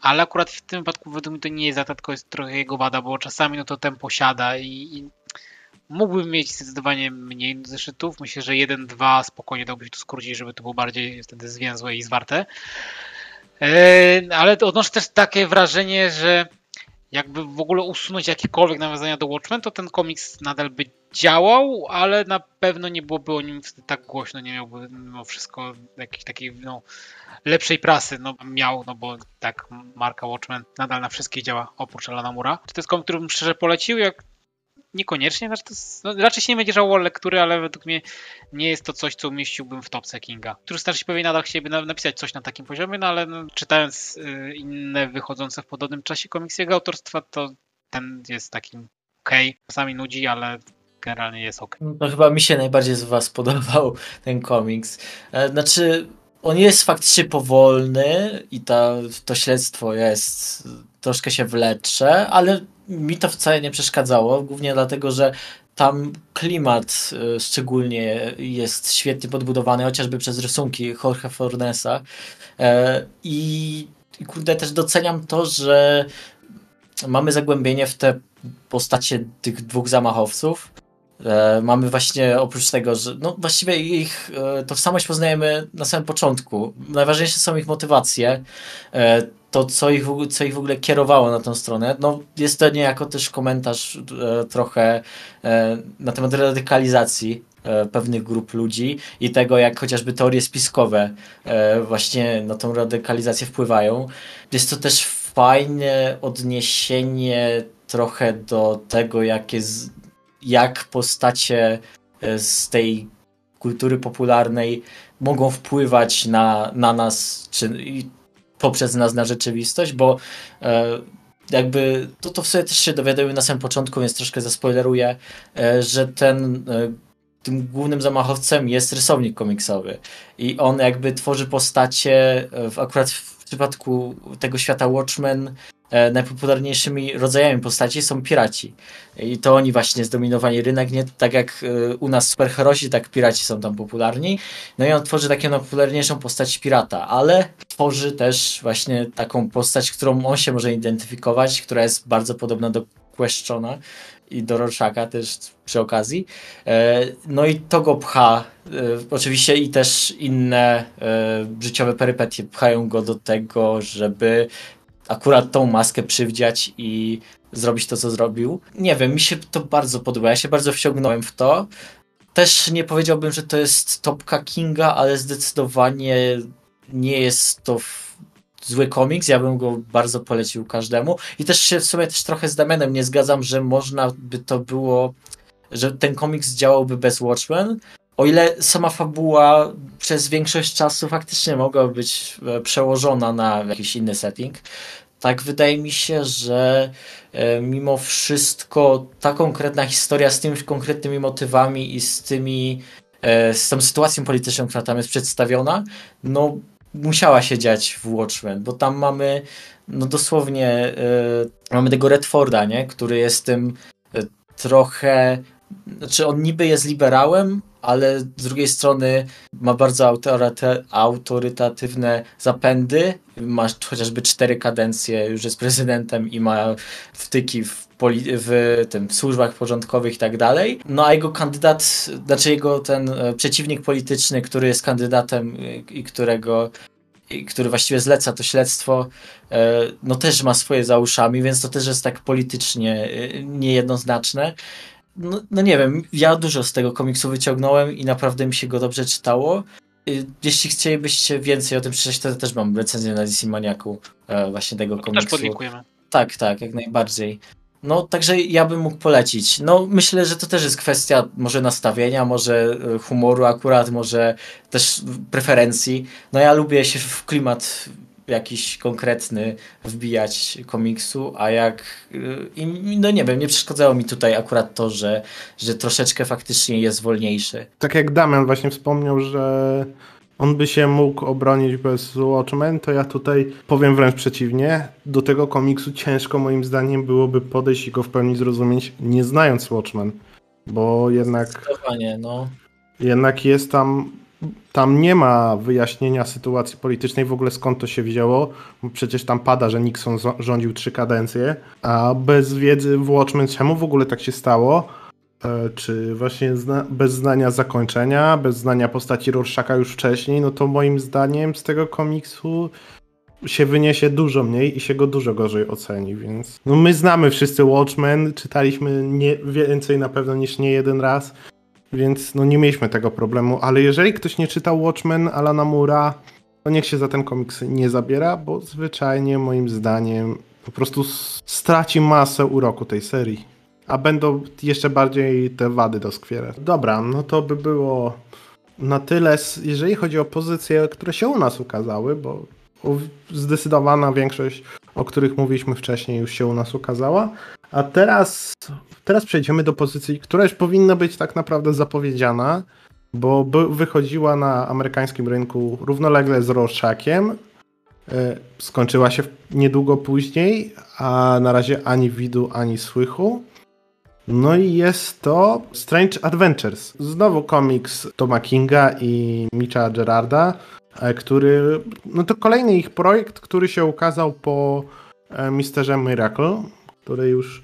ale akurat w tym wypadku według mnie to nie jest zata, tylko jest trochę jego wada, bo czasami no to tempo siada i, i mógłbym mieć zdecydowanie mniej zeszytów. Myślę, że jeden, dwa spokojnie dałby się to skrócić, żeby to było bardziej wtedy zwięzłe i zwarte. Eee, ale odnoszę też takie wrażenie, że jakby w ogóle usunąć jakiekolwiek nawiązania do Watchmen, to ten komiks nadal by działał, ale na pewno nie byłoby o nim tak głośno, nie miałby mimo wszystko jakiejś takiej no, lepszej prasy no, miał, no bo tak marka Watchmen nadal na wszystkich działa oprócz Alana Mura. Czy to jest komiks, który bym szczerze polecił? Jak Niekoniecznie, znaczy to no, raczej się nie będzie żałował lektury, ale według mnie nie jest to coś, co umieściłbym w topce Kinga. Który starszy się pewnie nadal chcieliby napisać coś na takim poziomie, no ale no, czytając y, inne wychodzące w podobnym czasie komiksy jego autorstwa, to ten jest takim okej. Okay. Czasami nudzi, ale generalnie jest ok. No chyba mi się najbardziej z was podobał ten komiks. E, znaczy, on jest faktycznie powolny i ta, to śledztwo jest troszkę się wlecze, ale mi to wcale nie przeszkadzało, głównie dlatego, że tam klimat y, szczególnie jest świetnie podbudowany, chociażby przez rysunki Jorge Fornesa. E, I, kurde, też doceniam to, że mamy zagłębienie w te postacie tych dwóch zamachowców. E, mamy właśnie oprócz tego, że no właściwie ich e, tożsamość poznajemy na samym początku. Najważniejsze są ich motywacje to, co ich, co ich w ogóle kierowało na tą stronę. No, jest to niejako też komentarz e, trochę e, na temat radykalizacji e, pewnych grup ludzi i tego, jak chociażby teorie spiskowe e, właśnie na tą radykalizację wpływają. Jest to też fajne odniesienie trochę do tego, jak, jest, jak postacie e, z tej kultury popularnej mogą wpływać na, na nas, czy poprzez nas na rzeczywistość, bo e, jakby to, to w sobie też się dowiadujemy na samym początku, więc troszkę zaspoileruję, e, że ten e, tym głównym zamachowcem jest rysownik komiksowy. I on jakby tworzy postacie w, akurat w przypadku tego świata Watchmen e, najpopularniejszymi rodzajami postaci są piraci. I to oni właśnie zdominowali rynek, nie tak jak e, u nas superherosi, tak piraci są tam popularni. No i on tworzy taką najpopularniejszą postać pirata, ale tworzy też właśnie taką postać, którą on się może identyfikować, która jest bardzo podobna do Questiona i do Rorschaka też przy okazji. E, no i to go pcha. Oczywiście i też inne życiowe perypetie pchają go do tego, żeby akurat tą maskę przywdziać i zrobić to, co zrobił. Nie wiem, mi się to bardzo podoba. Ja się bardzo wciągnąłem w to. Też nie powiedziałbym, że to jest topka Kinga, ale zdecydowanie nie jest to zły komiks, ja bym go bardzo polecił każdemu. I też się w sumie też trochę z Damianem nie zgadzam, że można by to było, że ten komiks działałby bez Watchmen. O ile sama fabuła przez większość czasu faktycznie mogła być e, przełożona na jakiś inny setting, tak wydaje mi się, że e, mimo wszystko ta konkretna historia z tymi konkretnymi motywami i z tymi e, z tą sytuacją polityczną, która tam jest przedstawiona, no musiała się dziać w Watchmen, bo tam mamy no dosłownie mamy tego Redforda, nie? który jest tym trochę znaczy on niby jest liberałem, ale z drugiej strony ma bardzo autorytatywne zapędy. Ma chociażby cztery kadencje, już jest prezydentem i ma wtyki w, w tym w służbach porządkowych i tak dalej. No a jego kandydat, znaczy jego ten e, przeciwnik polityczny, który jest kandydatem i którego który właściwie zleca to śledztwo, e, no też ma swoje za uszami, więc to też jest tak politycznie e, niejednoznaczne no, no nie wiem, ja dużo z tego komiksu wyciągnąłem i naprawdę mi się go dobrze czytało. Y, jeśli chcielibyście więcej o tym przeczytać, to też mam recenzję na DC Maniaku e, właśnie tego no, komiksu. Też podlinkujemy. Tak, tak, jak najbardziej. No, także ja bym mógł polecić. No, myślę, że to też jest kwestia może nastawienia, może e, humoru akurat, może też preferencji. No, ja lubię się w klimat jakiś konkretny wbijać komiksu, a jak y, no nie wiem, nie przeszkadzało mi tutaj akurat to, że, że troszeczkę faktycznie jest wolniejszy. Tak jak Damian właśnie wspomniał, że on by się mógł obronić bez Watchmen, to ja tutaj powiem wręcz przeciwnie. Do tego komiksu ciężko moim zdaniem byłoby podejść i go w pełni zrozumieć, nie znając Watchmen. Bo jednak. No. Jednak jest tam tam nie ma wyjaśnienia sytuacji politycznej, w ogóle skąd to się wzięło. Przecież tam pada, że Nixon rządził trzy kadencje, a bez wiedzy w Watchmen czemu w ogóle tak się stało, e, czy właśnie zna bez znania zakończenia, bez znania postaci Rorschaka już wcześniej, no to moim zdaniem z tego komiksu się wyniesie dużo mniej i się go dużo gorzej oceni, więc no my znamy wszyscy Watchmen, czytaliśmy nie, więcej na pewno niż nie jeden raz, więc no nie mieliśmy tego problemu, ale jeżeli ktoś nie czytał Watchmen Alana Mura, to niech się za ten komiks nie zabiera, bo zwyczajnie moim zdaniem po prostu straci masę uroku tej serii. A będą jeszcze bardziej te wady doskwierać. Dobra, no to by było na tyle, jeżeli chodzi o pozycje, które się u nas ukazały, bo zdecydowana większość, o których mówiliśmy wcześniej, już się u nas ukazała. A teraz, teraz przejdziemy do pozycji, która już powinna być tak naprawdę zapowiedziana, bo wychodziła na amerykańskim rynku równolegle z Rorschakiem. E, skończyła się niedługo później, a na razie ani widu, ani słychu. No i jest to Strange Adventures. Znowu komiks Toma Kinga i Mitcha Gerarda, e, który. No to kolejny ich projekt, który się ukazał po e, Misterze Miracle który już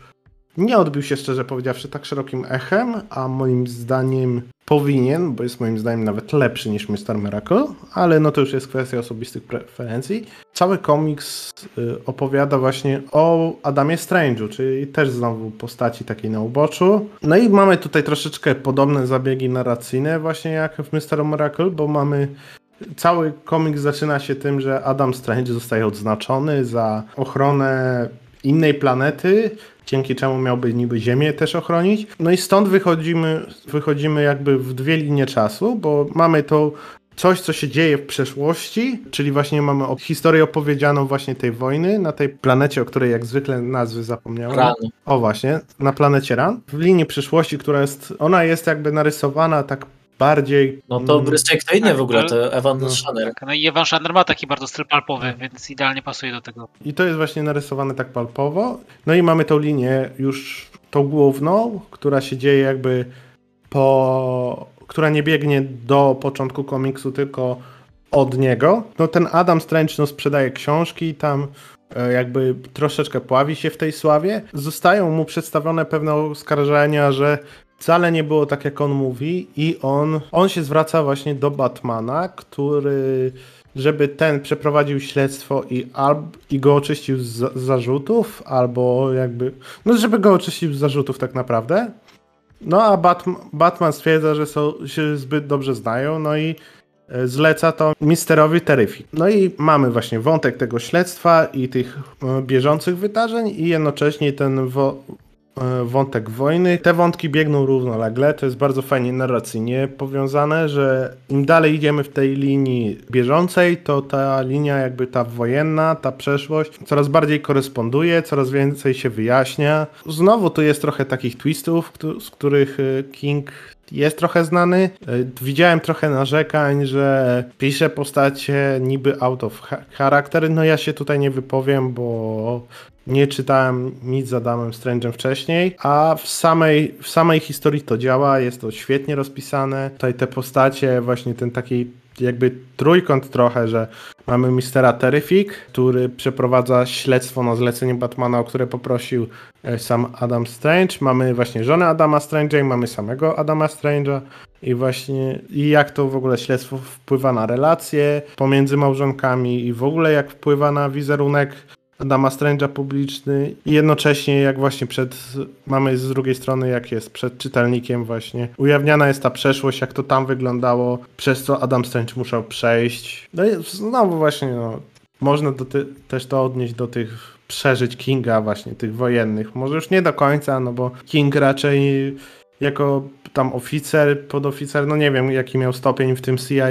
nie odbił się szczerze powiedziawszy tak szerokim echem, a moim zdaniem powinien, bo jest moim zdaniem nawet lepszy niż Mr. Miracle, ale no to już jest kwestia osobistych preferencji. Cały komiks y, opowiada właśnie o Adamie Strange'u, czyli też znowu postaci takiej na uboczu. No i mamy tutaj troszeczkę podobne zabiegi narracyjne właśnie jak w Mr. Miracle, bo mamy Cały komiks zaczyna się tym, że Adam Strange zostaje odznaczony za ochronę innej planety, dzięki czemu miałby niby Ziemię też ochronić. No i stąd wychodzimy, wychodzimy jakby w dwie linie czasu, bo mamy to coś, co się dzieje w przeszłości, czyli właśnie mamy historię opowiedzianą właśnie tej wojny na tej planecie, o której jak zwykle nazwy zapomniałem. Ran. O właśnie, na planecie Ran. W linii przyszłości, która jest, ona jest jakby narysowana tak bardziej... No to mm, rysuje kto inny tak, w ogóle, to Evan no. Shanner. Tak, no i Evan Shandler ma taki bardzo styl palpowy, więc idealnie pasuje do tego. I to jest właśnie narysowane tak palpowo. No i mamy tą linię już tą główną, która się dzieje jakby po... która nie biegnie do początku komiksu, tylko od niego. No ten Adam Strange no, sprzedaje książki, tam e, jakby troszeczkę pławi się w tej sławie. Zostają mu przedstawione pewne oskarżenia, że wcale nie było tak, jak on mówi i on, on się zwraca właśnie do Batmana, który żeby ten przeprowadził śledztwo i, alb, i go oczyścił z za- zarzutów, albo jakby, no żeby go oczyścił z zarzutów tak naprawdę. No a Batman, Batman stwierdza, że są, się zbyt dobrze znają, no i e, zleca to misterowi Terrific. No i mamy właśnie wątek tego śledztwa i tych e, bieżących wydarzeń i jednocześnie ten wątek wojny. Te wątki biegną równolegle, to jest bardzo fajnie narracyjnie powiązane, że im dalej idziemy w tej linii bieżącej, to ta linia jakby ta wojenna, ta przeszłość coraz bardziej koresponduje, coraz więcej się wyjaśnia. Znowu tu jest trochę takich twistów, z których e, King jest trochę znany. E, Widziałem trochę narzekań, że pisze postacie niby out of cha- character. No ja się tutaj nie wypowiem, bo nie czytałem nic z Adamem Strange'em wcześniej, a w samej, w samej historii to działa, jest to świetnie rozpisane. Tutaj te postacie, właśnie ten taki jakby trójkąt trochę, że mamy mistera Terrific, który przeprowadza śledztwo na zlecenie Batmana, o które poprosił e, sam Adam Strange. Mamy właśnie żonę Adama Strange'a i mamy samego Adama Strange'a. I właśnie i jak to w ogóle śledztwo wpływa na relacje pomiędzy małżonkami i w ogóle jak wpływa na wizerunek Adama Strange'a publiczny i jednocześnie jak właśnie przed, mamy z drugiej strony jak jest przed czytelnikiem właśnie ujawniana jest ta przeszłość, jak to tam wyglądało, przez co Adam Strange musiał przejść. No i znowu właśnie no, można ty, też to odnieść do tych przeżyć Kinga właśnie, tych wojennych. Może już nie do końca, no bo King raczej jako tam oficer, podoficer, no nie wiem jaki miał stopień w tym CIA,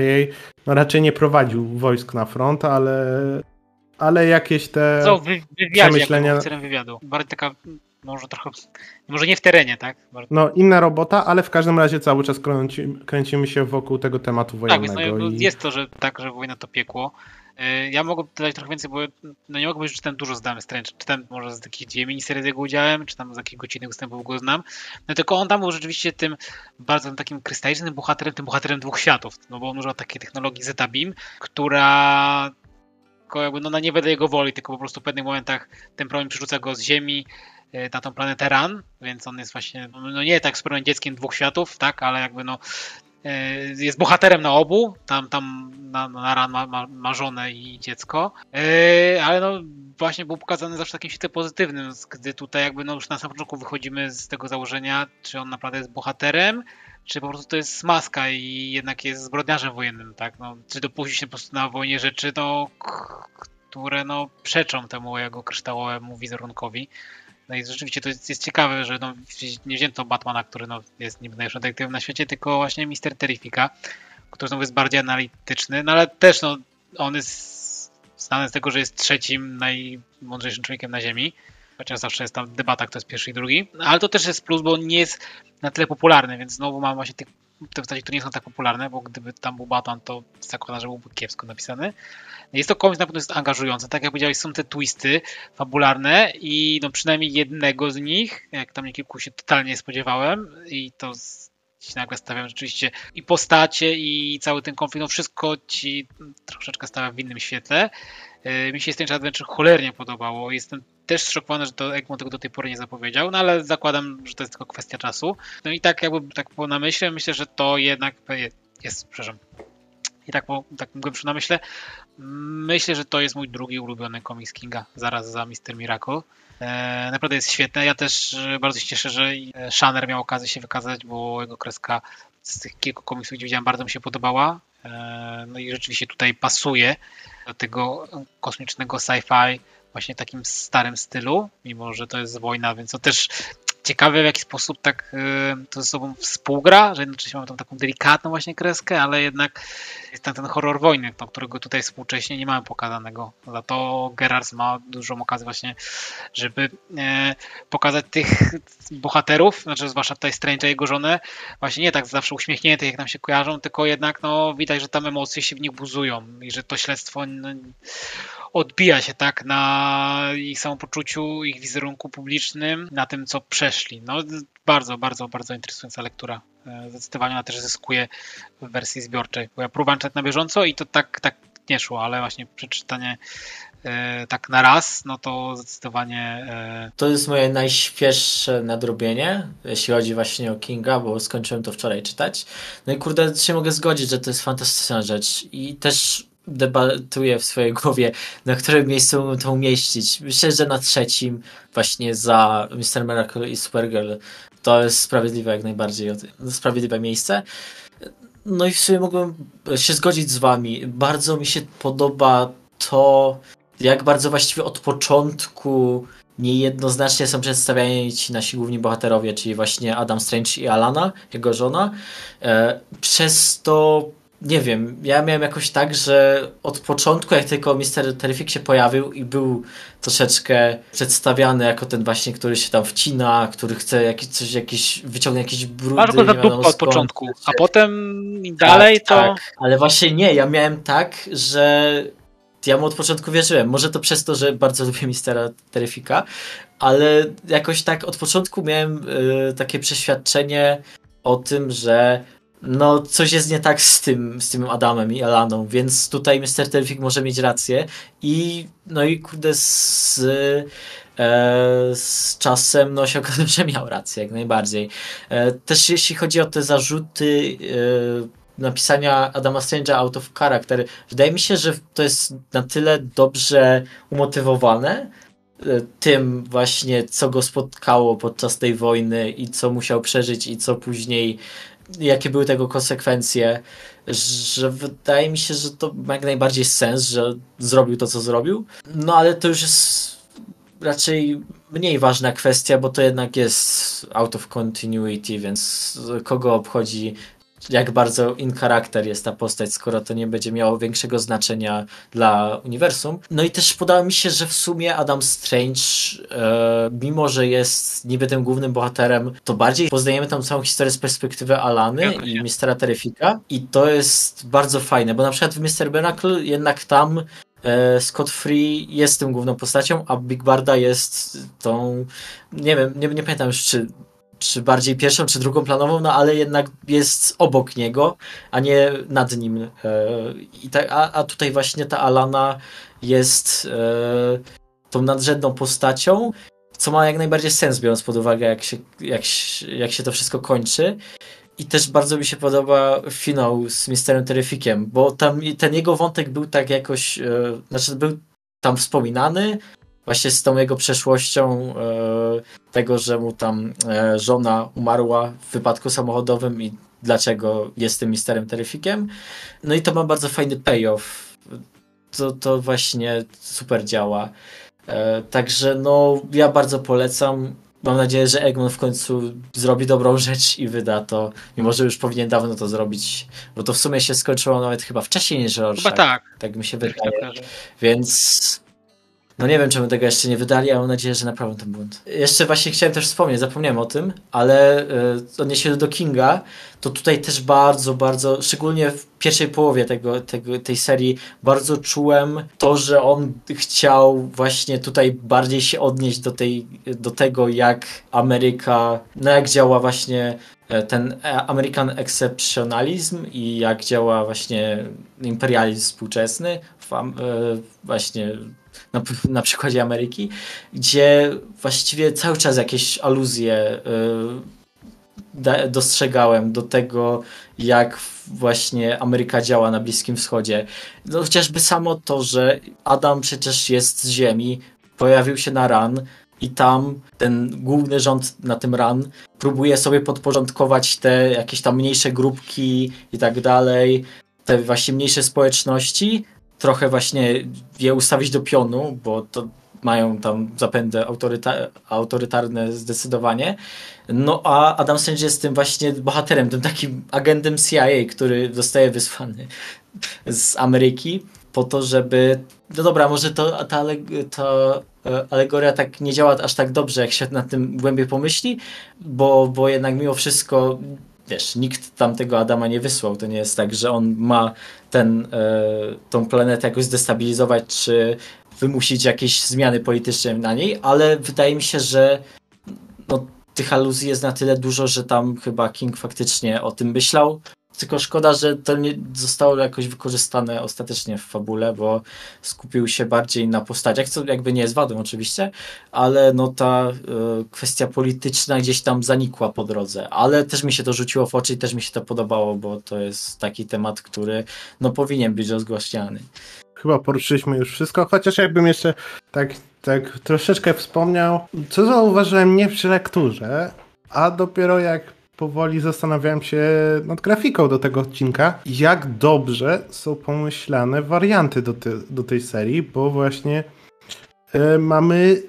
no raczej nie prowadził wojsk na front, ale ale jakieś te Co wy- wywiadzie, przemyślenia- oficerem wywiadu. Bardziej taka, może trochę, może nie w terenie, tak? No inna robota, ale w każdym razie cały czas kręci, kręcimy się wokół tego tematu tak, więc wojennego. no, i... jest to, że tak, że wojna to piekło. Y, Ja mogę dodać trochę więcej, bo no nie mogę powiedzieć, że czytałem dużo z Damy Strange. Czytałem może z takich dwie miniserii z jego udziałem, czy tam z jakichś godzinnych występów go znam. No tylko on tam był rzeczywiście tym bardzo takim krystalicznym bohaterem, tym bohaterem dwóch światów. No bo on używa takiej technologii Zeta Beam, która tylko jakby no na nie wedle jego woli, tylko po prostu w pewnych momentach ten promień przerzuca go z Ziemi y, na tą planetę Ran, więc on jest właśnie, no nie tak z dzieckiem dwóch światów, tak, ale jakby no y, jest bohaterem na obu, tam, tam na, na Ran ma, ma, ma żonę i dziecko, y, ale no właśnie był pokazany zawsze takim świetle pozytywnym, gdy tutaj jakby no już na samym początku wychodzimy z tego założenia, czy on naprawdę jest bohaterem, czy po prostu to jest maska i jednak jest zbrodniarzem wojennym, tak? No, czy dopuścił się po prostu na wojnie rzeczy, no, które no, przeczą temu jego kryształowemu wizerunkowi. No i rzeczywiście to jest, jest ciekawe, że no, nie wzięto Batmana, który no, jest niby najlepszym detektywem na świecie, tylko właśnie Mister Terrifica, który znowu jest bardziej analityczny, no ale też no, on jest znany z tego, że jest trzecim najmądrzejszym człowiekiem na Ziemi. Chociaż zawsze jest tam debata, kto jest pierwszy i drugi. Ale to też jest plus, bo nie jest na tyle popularny, więc znowu mam właśnie tych, te postaci, które nie są tak popularne, bo gdyby tam był Batman, to zakładam, że byłby kiepsko napisany. Jest to komiks na pewno jest angażujący. Tak jak powiedziałeś, są te twisty fabularne i no przynajmniej jednego z nich, jak tam nie kilku się totalnie nie spodziewałem i to ci nagle stawiam rzeczywiście i postacie i cały ten konflikt, no wszystko ci troszeczkę stawia w innym świetle. Yy, Mi się Strange Adventure cholernie podobało. Jestem też zszokowany, że to Egmont tego do tej pory nie zapowiedział, no ale zakładam, że to jest tylko kwestia czasu. No i tak jakby tak po namyśle, myślę, że to jednak jest, przepraszam, i tak po takim głębszym namyśle, myślę, że to jest mój drugi ulubiony komiks Kinga, zaraz za Mr. Miracle. E, naprawdę jest świetne. Ja też e, bardzo się cieszę, że e, Shanner miał okazję się wykazać, bo jego kreska z tych kilku komiksów, gdzie widziałem, bardzo mi się podobała. No i rzeczywiście tutaj pasuje do tego kosmicznego sci-fi, właśnie takim starym stylu, mimo że to jest wojna, więc to też ciekawe w jaki sposób tak y, to ze sobą współgra, że jednocześnie mamy tą taką delikatną właśnie kreskę, ale jednak jest tam ten horror wojny, którego tutaj współcześnie nie mamy pokazanego. Za to Gerards ma dużą okazję właśnie, żeby e, pokazać tych bohaterów, znaczy zwłaszcza tutaj Strange'a i jego żonę, właśnie nie tak zawsze uśmiechniętych, jak nam się kojarzą, tylko jednak no, widać, że tam emocje się w nich buzują i że to śledztwo no, odbija się tak na ich samopoczuciu, ich wizerunku publicznym, na tym, co przeszli. No, bardzo, bardzo, bardzo interesująca lektura. E, zdecydowanie ona też zyskuje w wersji zbiorczej, bo ja próbowałem czytać na bieżąco i to tak, tak nie szło, ale właśnie przeczytanie e, tak na raz, no to zdecydowanie. E... To jest moje najświeższe nadrobienie, jeśli chodzi właśnie o Kinga, bo skończyłem to wczoraj czytać. No i kurde, się mogę zgodzić, że to jest fantastyczna rzecz i też debatuję w swojej głowie, na którym miejscu to umieścić. Myślę, że na trzecim, właśnie za Mr. Miracle i Supergirl, to jest sprawiedliwe jak najbardziej, sprawiedliwe miejsce. No i w sumie mogłem się zgodzić z wami. Bardzo mi się podoba to, jak bardzo właściwie od początku niejednoznacznie są przedstawiani ci nasi główni bohaterowie, czyli właśnie Adam Strange i Alana, jego żona. E, przez to nie wiem, ja miałem jakoś tak, że od początku, jak tylko Mr. Terrific się pojawił i był troszeczkę przedstawiany jako ten właśnie, który się tam wcina, który chce jakiś, coś, jakiś, wyciągnąć jakieś brudy. Masz go za od początku, a potem dalej tak, to... Tak. Ale właśnie nie, ja miałem tak, że ja mu od początku wierzyłem. Może to przez to, że bardzo lubię Mistera Terrifika, ale jakoś tak od początku miałem y, takie przeświadczenie o tym, że no coś jest nie tak z tym, z tym Adamem i Elaną, więc tutaj Mr. Terrific może mieć rację i no i kurde z, e, z czasem no się okazało, że miał rację jak najbardziej. E, też jeśli chodzi o te zarzuty e, napisania Adama Strange'a out of character, wydaje mi się, że to jest na tyle dobrze umotywowane, e, tym właśnie, co go spotkało podczas tej wojny i co musiał przeżyć i co później jakie były tego konsekwencje, że wydaje mi się, że to ma jak najbardziej sens, że zrobił to, co zrobił. No ale to już jest raczej mniej ważna kwestia, bo to jednak jest out of continuity, więc kogo obchodzi jak bardzo in charakter jest ta postać, skoro to nie będzie miało większego znaczenia dla uniwersum. No i też podało mi się, że w sumie Adam Strange, e, mimo że jest niby tym głównym bohaterem, to bardziej poznajemy tą całą historię z perspektywy Alany ja i Mistera Terrifika i to jest bardzo fajne, bo na przykład w Mr. Miracle jednak tam e, Scott Free jest tym główną postacią, a Big Barda jest tą, nie wiem, nie, nie pamiętam już czy czy bardziej pierwszą, czy drugą planową, no ale jednak jest obok niego, a nie nad nim. E, I ta, a, a tutaj właśnie ta Alana jest e, tą nadrzędną postacią, co ma jak najbardziej sens, biorąc pod uwagę, jak się, jak, jak się to wszystko kończy. I też bardzo mi się podoba finał z Misterem Terrificiem, bo tam ten jego wątek był tak jakoś, e, znaczy był tam wspominany, właśnie z tą jego przeszłością e, tego, że mu tam e, żona umarła w wypadku samochodowym i dlaczego jest tym misterem Terrificiem. No i to ma bardzo fajny payoff. To, to właśnie super działa. E, także no, ja bardzo polecam. Mam nadzieję, że Egmont w końcu zrobi dobrą rzecz i wyda to, mimo że już powinien dawno to zrobić, bo to w sumie się skończyło nawet chyba wcześniej niż Rorschach. Chyba tak. Tak mi się wydaje. Więc no nie wiem, czemu tego jeszcze nie wydali, ale mam nadzieję, że naprawią ten błąd. Jeszcze właśnie chciałem też wspomnieć, zapomniałem o tym, ale yy, odniesieniu do Kinga, to tutaj też bardzo, bardzo, szczególnie w pierwszej połowie tego, tego, tej serii, bardzo czułem to, że on chciał właśnie tutaj bardziej się odnieść do, tej, do tego, jak Ameryka, no jak działa właśnie e, ten American Exceptionalism i jak działa właśnie imperializm współczesny, e, właśnie na, na przykładzie Ameryki, gdzie właściwie cały czas jakieś aluzje y, dostrzegałem do tego, jak właśnie Ameryka działa na Bliskim Wschodzie. No, chociażby samo to, że Adam przecież jest z Ziemi, pojawił się na RAN i tam ten główny rząd na tym RAN próbuje sobie podporządkować te jakieś tam mniejsze grupki i tak dalej, te właśnie mniejsze społeczności, trochę właśnie je ustawić do pionu, bo to mają tam zapędy autoryta autorytarne zdecydowanie. No a Adam Strange jest tym właśnie bohaterem, tym takim agentem CIA, który zostaje wysłany z Ameryki po to, żeby. No dobra, może to, ta, ta e, alegoria tak nie działa aż tak dobrze, jak się nad tym głębiej pomyśli, bo, bo jednak mimo wszystko wiesz, nikt tam tego Adama nie wysłał. To nie jest tak, że on ma ten, e, tą planetę jakoś zdestabilizować, czy wymusić jakieś zmiany polityczne na niej, ale wydaje mi się, że no, tych aluzji jest na tyle dużo, że tam chyba King faktycznie o tym myślał. Tylko szkoda, że to nie zostało jakoś wykorzystane ostatecznie w fabule, bo skupił się bardziej na postaciach, co jakby nie jest wadą oczywiście, ale no ta y, kwestia polityczna gdzieś tam zanikła po drodze. Ale też mi się to rzuciło w oczy i też mi się to podobało, bo to jest taki temat, który no powinien być rozgłaśniany. Chyba poruszyliśmy już wszystko, chociaż jakbym jeszcze tak, tak troszeczkę wspomniał, co zauważyłem nie przy lekturze, a dopiero jak powoli zastanawiałem się nad grafiką do tego odcinka, jak dobrze są pomyślane warianty do, te, do tej serii, bo właśnie y, mamy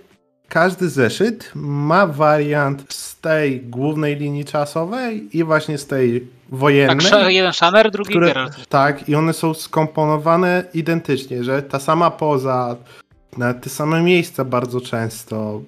każdy zeszyt ma wariant z tej głównej linii czasowej i właśnie z tej wojennej. Tak, jeden Shanner, drugi które, Geralt. Tak, i one są skomponowane identycznie, że ta sama poza, te same miejsca bardzo często,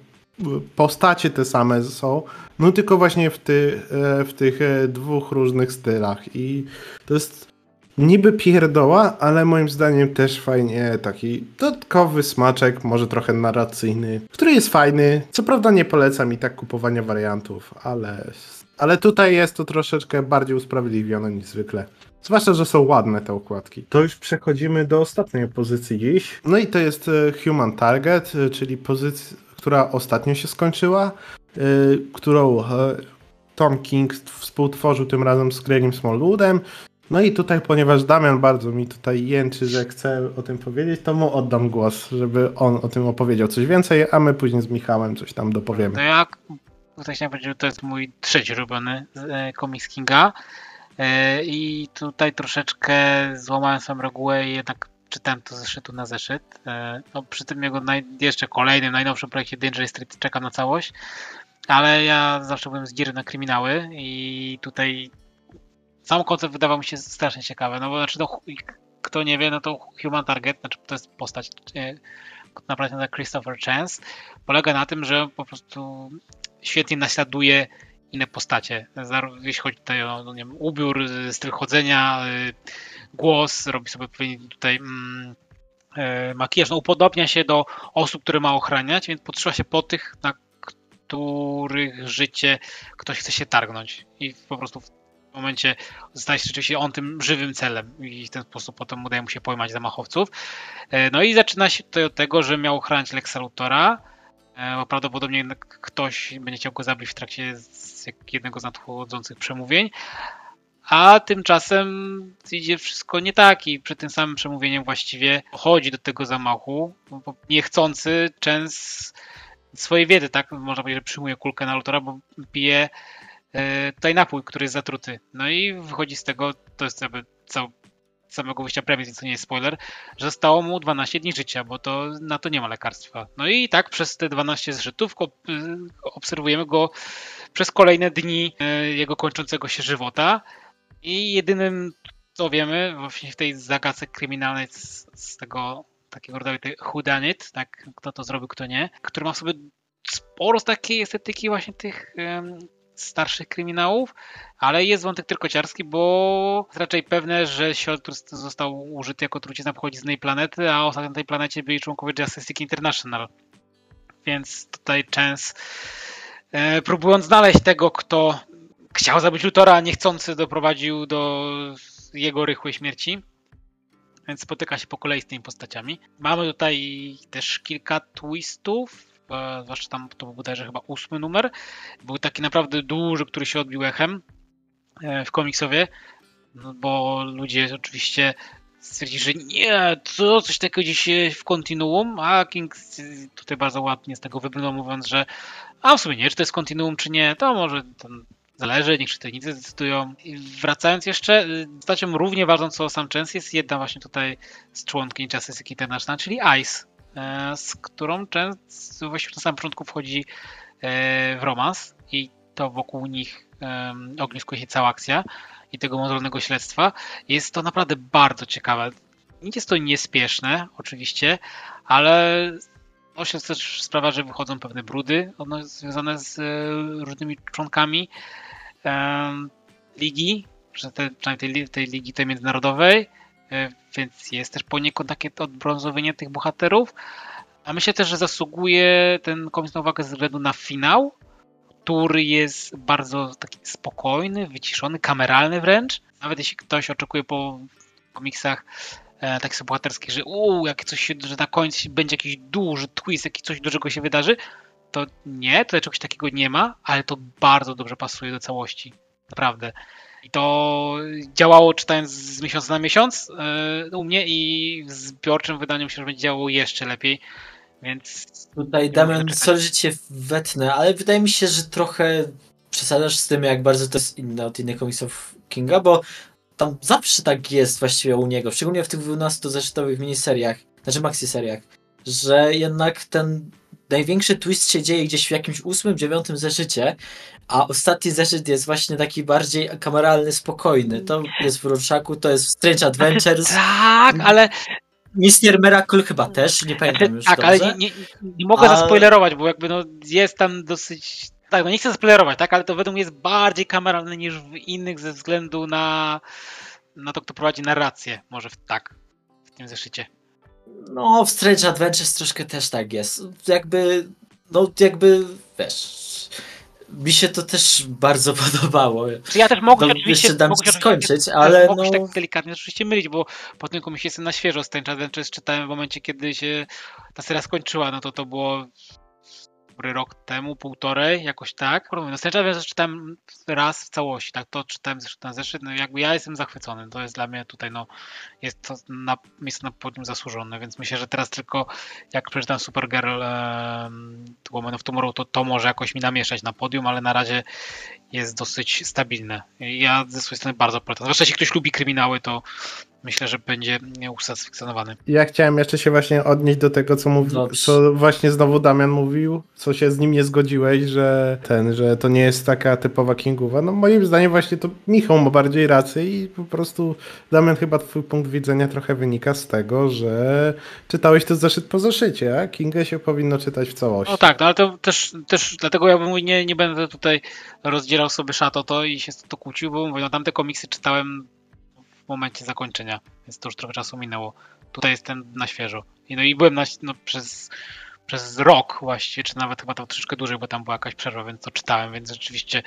postacie te same są, no tylko właśnie w, ty, e, w tych e, dwóch różnych stylach i to jest niby pierdoła, ale moim zdaniem też fajnie taki dodatkowy smaczek, może trochę narracyjny, który jest fajny. Co prawda nie polecam i tak kupowania wariantów, ale, ale tutaj jest to troszeczkę bardziej usprawiedliwione niż zwykle. Zwłaszcza, że są ładne te okładki. To już przechodzimy do ostatniej pozycji dziś. No i to jest e, Human Target, czyli pozycja, która ostatnio się skończyła, którą Tom King współtworzył tym razem z Gregiem Smallwoodem. No i tutaj, ponieważ Damian bardzo mi tutaj jęczy, że chce o tym powiedzieć, to mu oddam głos, żeby on o tym opowiedział coś więcej, a my później z Michałem coś tam dopowiemy. No ja tutaj chciałem powiedzieć, że to jest mój trzeci ulubiony e, komiks Kinga e, i tutaj troszeczkę złamałem swoją regułę i jednak czytałem to zeszytu na zeszyt. E, no, przy tym jego naj, jeszcze kolejnym, najnowszym projekcie Danger Street czekam na całość, ale ja zawsze byłem zgiry na kryminały i tutaj sam koncept wydawał mi się strasznie ciekawy, no bo znaczy no, kto nie wie, no to Human Target, znaczy to jest postać e, naprawdę na Christopher Chance, polega na tym, że po prostu świetnie naśladuje inne postacie. Jeśli chodzi tutaj o no nie wiem, ubiór, styl chodzenia, e, głos, robi sobie tutaj mm, e, makijaż, no, upodobnia się do osób, które ma ochraniać, więc podszywa się po tych, na których życie ktoś chce się targnąć. I po prostu w w momencie staje się rzeczywiście on tym żywym celem i w ten sposób potem udaje mu się pojmać zamachowców. E, no i zaczyna się tutaj od tego, że miał chronić Lexa Luthora, bo prawdopodobnie ktoś będzie chciał go zabić w trakcie jednego z nadchodzących przemówień. A tymczasem idzie wszystko nie tak i przed tym samym przemówieniem właściwie chodzi do tego zamachu, niechcący częst swojej wiedzy, tak? Można powiedzieć, że przyjmuje kulkę na Lutora, bo pije E, tutaj napój, który jest zatruty. No i wychodzi z tego, to jest jakby cał, samego wyjścia premis, więc to nie jest spoiler, że zostało mu 12 dni życia, bo to na to nie ma lekarstwa. No i tak przez te 12 zżytów obserwujemy go przez kolejne dni e, jego kończącego się żywota i jedynym co wiemy właśnie w tej zagadce kryminalnej z, z tego takiego rodzaju whodunit, tak, kto to zrobił, kto nie, który ma w sobie sporo z takiej estetyki właśnie tych starszych kryminałów, ale jest wątek tylko ciarski, bo jest raczej pewne, że który został użyty jako trucizna pochodzi z innej planety, a ostatnio na tej planecie byli członkowie Justice League International. Więc tutaj Chance e, próbując znaleźć tego, kto chciał zabić Lutora, a niechcący doprowadził do jego rychłej śmierci. Więc spotyka się po kolei z tymi postaciami. Mamy tutaj też kilka twistów, zwłaszcza tam to był bodajże chyba ósmy numer. Był taki naprawdę duży, który się odbił echem e, w komiksowie, no bo ludzie oczywiście stwierdzili, że nie, co, coś takiego dziś w kontinuum, a King tutaj bardzo ładnie z tego wybrnął, mówiąc, że a w sumie nie, czy to jest kontinuum, czy nie, to może zależy, niech czytelnicy decydują. I wracając jeszcze, postacią równie ważną co sam Chance jest jedna właśnie tutaj z członkiń Justice International, czyli Ice, e, z którą często właściwie na samym początku wchodzi e, w romans i to wokół nich ogniskuje się cała akcja i tego mozolnego śledztwa. Jest to naprawdę bardzo ciekawe. Jest to niespieszne, oczywiście, ale nosi też sprawa, że wychodzą pewne brudy związane z różnymi członkami ligi, te, przynajmniej tej, tej ligi tej międzynarodowej, e, więc jest też poniekąd takie odbrązowienie tych bohaterów. A myślę też, że zasługuje ten komiks na uwagę ze względu na finał, który jest bardzo taki spokojny, wyciszony, kameralny wręcz. Nawet jeśli ktoś oczekuje po komiksach e, takich bohaterskich, że uuu, jak coś się, że na końcu będzie jakiś duży twist, jakiś coś dużego się wydarzy, to nie, tutaj czegoś takiego nie ma, ale to bardzo dobrze pasuje do całości. Naprawdę. I to działało czytając z miesiąca na miesiąc yy, u mnie i w zbiorczym wydaniu myślę, że będzie działało jeszcze lepiej. Więc. Tutaj Damian, sorry, że cię wetnę, ale wydaje mi się, że trochę przesadzasz z tym, jak bardzo to jest inne od innych komiksów Kinga, bo tam zawsze tak jest właściwie u niego, szczególnie w tych 12 zeszytowych miniseriach, znaczy maxi seriach, że jednak ten największy twist się dzieje gdzieś w jakimś ósmym, dziewiątym zeszycie, a ostatni zeszyt jest właśnie taki bardziej kameralny, spokojny. To jest w Rorschaku, to jest w Strange Adventures. Tak, ale Mister Miracle chyba też, nie pamiętam już Tak, dobrze. ale nie, nie, nie mogę a... zaspoilerować, bo jakby no jest tam dosyć... Tak, no nie chcę zaspoilerować, tak, ale to według mnie jest bardziej kameralne niż w innych ze względu na, na to, kto prowadzi narrację. Może w, tak, w tym zeszycie. No, w Strange Adventures troszkę też tak jest. Jakby, no jakby, wiesz, mi się to też bardzo podobało. Ja też mogę oczywiście jeszcze dam mogę, skończyć, ale mogę no... się tak delikatnie oczywiście mylić, bo po tym mi się jestem na świeżo Strange Adventures czytałem w momencie, kiedy się ta seria skończyła, no to to było rok temu, półtorej, jakoś tak. No Strange Adventures czytałem raz w całości, tak, to czytałem na zeszyt, no jakby ja jestem zachwycony, to jest dla mnie tutaj, no, jest to na, miejsce na podium zasłużone, więc myślę, że teraz tylko jak przeczytam Supergirl um, Woman of Tomorrow, to to może jakoś mi namieszać na podium, ale na razie jest dosyć stabilne. Ja ze swojej strony bardzo polecam. Zwłaszcza jeśli ktoś lubi kryminały, to myślę, że będzie usatysfakcjonowany. Ja chciałem jeszcze się właśnie odnieść do tego, co, mówi, co właśnie znowu Damian mówił, co się z nim nie zgodziłeś, że ten, że to nie jest taka typowa Kingowa. No moim zdaniem właśnie to Michał ma bardziej rację i po prostu Damian chyba twój punkt widzenia trochę wynika z tego, że czytałeś to zeszyt po zeszycie, a Kingę się powinno czytać w całości. No tak, no ale to też, też dlatego ja bym nie, nie będę tutaj rozdzierał sobie szato to i się to kłócił, bo mówię, no tamte komiksy czytałem momencie zakończenia, więc to już trochę czasu minęło. Tutaj jestem na świeżo. I no i byłem na, no, przez, przez rok właściwie, czy nawet chyba to troszeczkę dłużej, bo tam była jakaś przerwa, więc to czytałem, więc rzeczywiście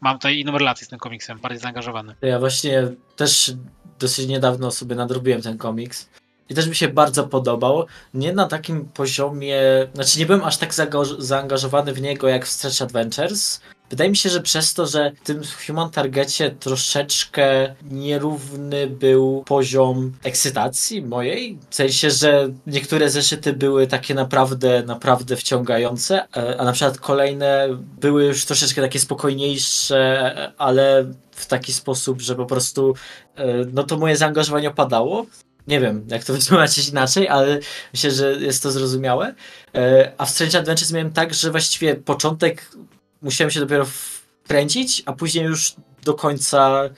mam tutaj inną relację z tym komiksem, bardziej zaangażowany. Ja właśnie też dosyć niedawno sobie nadrobiłem ten komiks. I też mi się bardzo podobał. Nie na takim poziomie, znaczy nie byłem aż tak zaangażowany w niego jak w Stretch Adventures, Wydaje mi się, że przez to, że w tym Human Targetie troszeczkę nierówny był poziom ekscytacji mojej. W sensie, że niektóre zeszyty były takie naprawdę, naprawdę wciągające, e, a na przykład kolejne były już troszeczkę takie spokojniejsze, ale w taki sposób, że po prostu e, no to moje zaangażowanie opadało. Nie wiem, jak to wytłumaczyć inaczej, ale myślę, że jest to zrozumiałe. E, a w Strange Adventures miałem tak, że właściwie początek musiałem się dopiero wkręcić, a później już do końca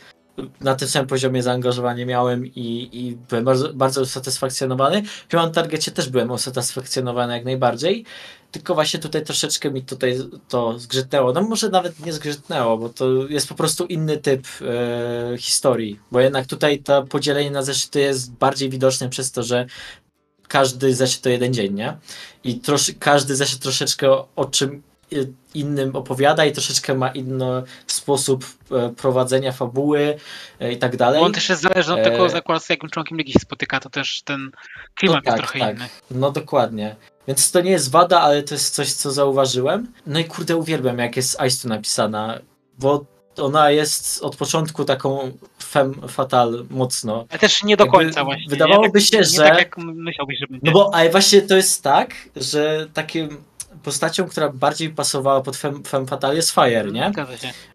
na tym samym poziomie zaangażowania miałem i, i byłem bardzo, bardzo usatysfakcjonowany. W Human Targetie też byłem usatysfakcjonowany jak najbardziej, tylko właśnie tutaj troszeczkę mi tutaj to zgrzytnęło. No może nawet nie zgrzytnęło, bo to jest po prostu inny typ e, historii, bo jednak tutaj to podzielenie na zeszyty jest bardziej widoczne przez to, że każdy zeszyt to jeden dzień, nie? I trosz, każdy zeszyt troszeczkę o czym innym opowiada i troszeczkę ma inny sposób e, prowadzenia fabuły e, i tak dalej. On też jest zależny od tego, e... z jakim członkiem ligi się spotyka, to też ten klimat no, tak, jest trochę tak. inny. No dokładnie. Więc to nie jest wada, ale to jest coś, co zauważyłem. No i kurde, uwielbiam, jak jest Ice tu napisana, bo ona jest od początku taką femme fatal mocno. Ale też nie do Jakby końca właśnie. Wydawałoby nie, się, nie że... tak jak myślałbyś, że będzie. No bo ale właśnie to jest tak, że takim postacią, która bardziej pasowała pod Femme, Femme Fatale jest Fire, nie?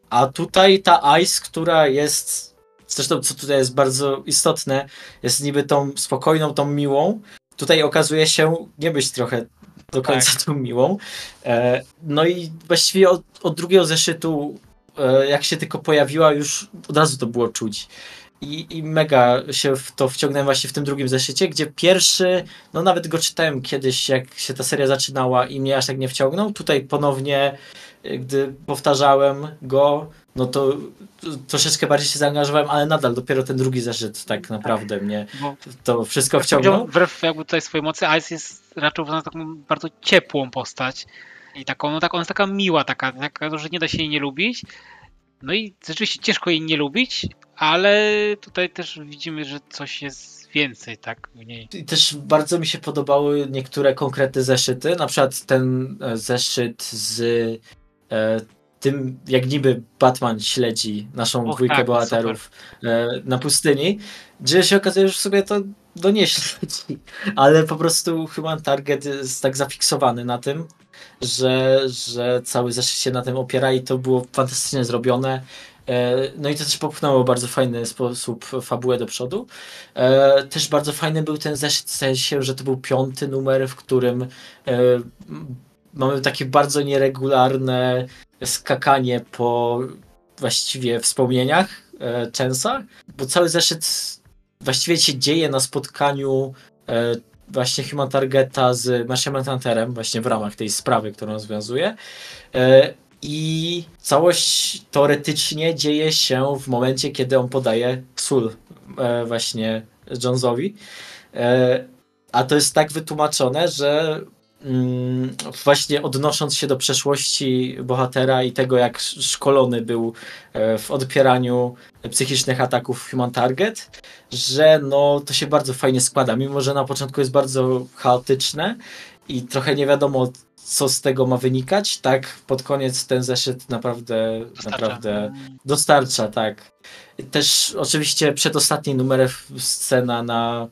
A tutaj ta Ice, która jest, zresztą co tutaj jest bardzo istotne, jest niby tą spokojną, tą miłą, tutaj okazuje się nie być trochę do końca tak. tą miłą. E, no i właściwie od, od drugiego zeszytu, e, jak się tylko pojawiła, już od razu to było czuć. I, I mega się w to wciągnąłem właśnie w tym drugim zeszycie, gdzie pierwszy, no nawet go czytałem kiedyś, jak się ta seria zaczynała i mnie aż tak nie wciągnął. Tutaj ponownie, e, gdy powtarzałem go, no to troszeczkę bardziej się zaangażowałem, ale nadal dopiero ten drugi zeszyt tak naprawdę mnie to wszystko wciągnął. Wbrew jakby tutaj swojej mocy, Ice jest raczej uważana taką bardzo ciepłą postać i taką, no tak, ona jest taka miła, taka, taka, że nie da się jej nie lubić. No i rzeczywiście ciężko jej nie lubić, ale tutaj też widzimy, że coś jest więcej, tak? W niej. I też bardzo mi się podobały niektóre konkretne zeszyty, na przykład ten e, zeszyt z e, tym, jak niby Batman śledzi naszą Och, dwójkę tak, bohaterów e, na pustyni, gdzie się okazuje, że sobie to do nie śledzi, ale po prostu Human Target jest tak zafiksowany na tym, że, że cały zeszyt się na tym opiera i to było fantastycznie zrobione. E, no i to też popchnęło bardzo fajny sposób fabułę do przodu. E, też bardzo fajny był ten zeszyt, w sensie, że to był piąty numer, w którym e, mamy takie bardzo nieregularne skakanie po właściwie wspomnieniach Częsa, bo cały zeszyt właściwie się dzieje na spotkaniu właśnie Human Targeta z Martianem Hunterem właśnie w ramach tej sprawy, którą rozwiązuje. I całość teoretycznie dzieje się w momencie, kiedy on podaje sól e, właśnie Jonesowi. E, a to jest tak wytłumaczone, że właśnie odnosząc się do przeszłości bohatera i tego, jak szkolony był e, w odpieraniu psychicznych ataków Human Target, że no to się bardzo fajnie składa, mimo że na początku jest bardzo chaotyczne i trochę nie wiadomo co z tego ma wynikać, tak pod koniec ten zeszyt naprawdę dostarcza. naprawdę dostarcza, tak. Też oczywiście przedostatni numer scena na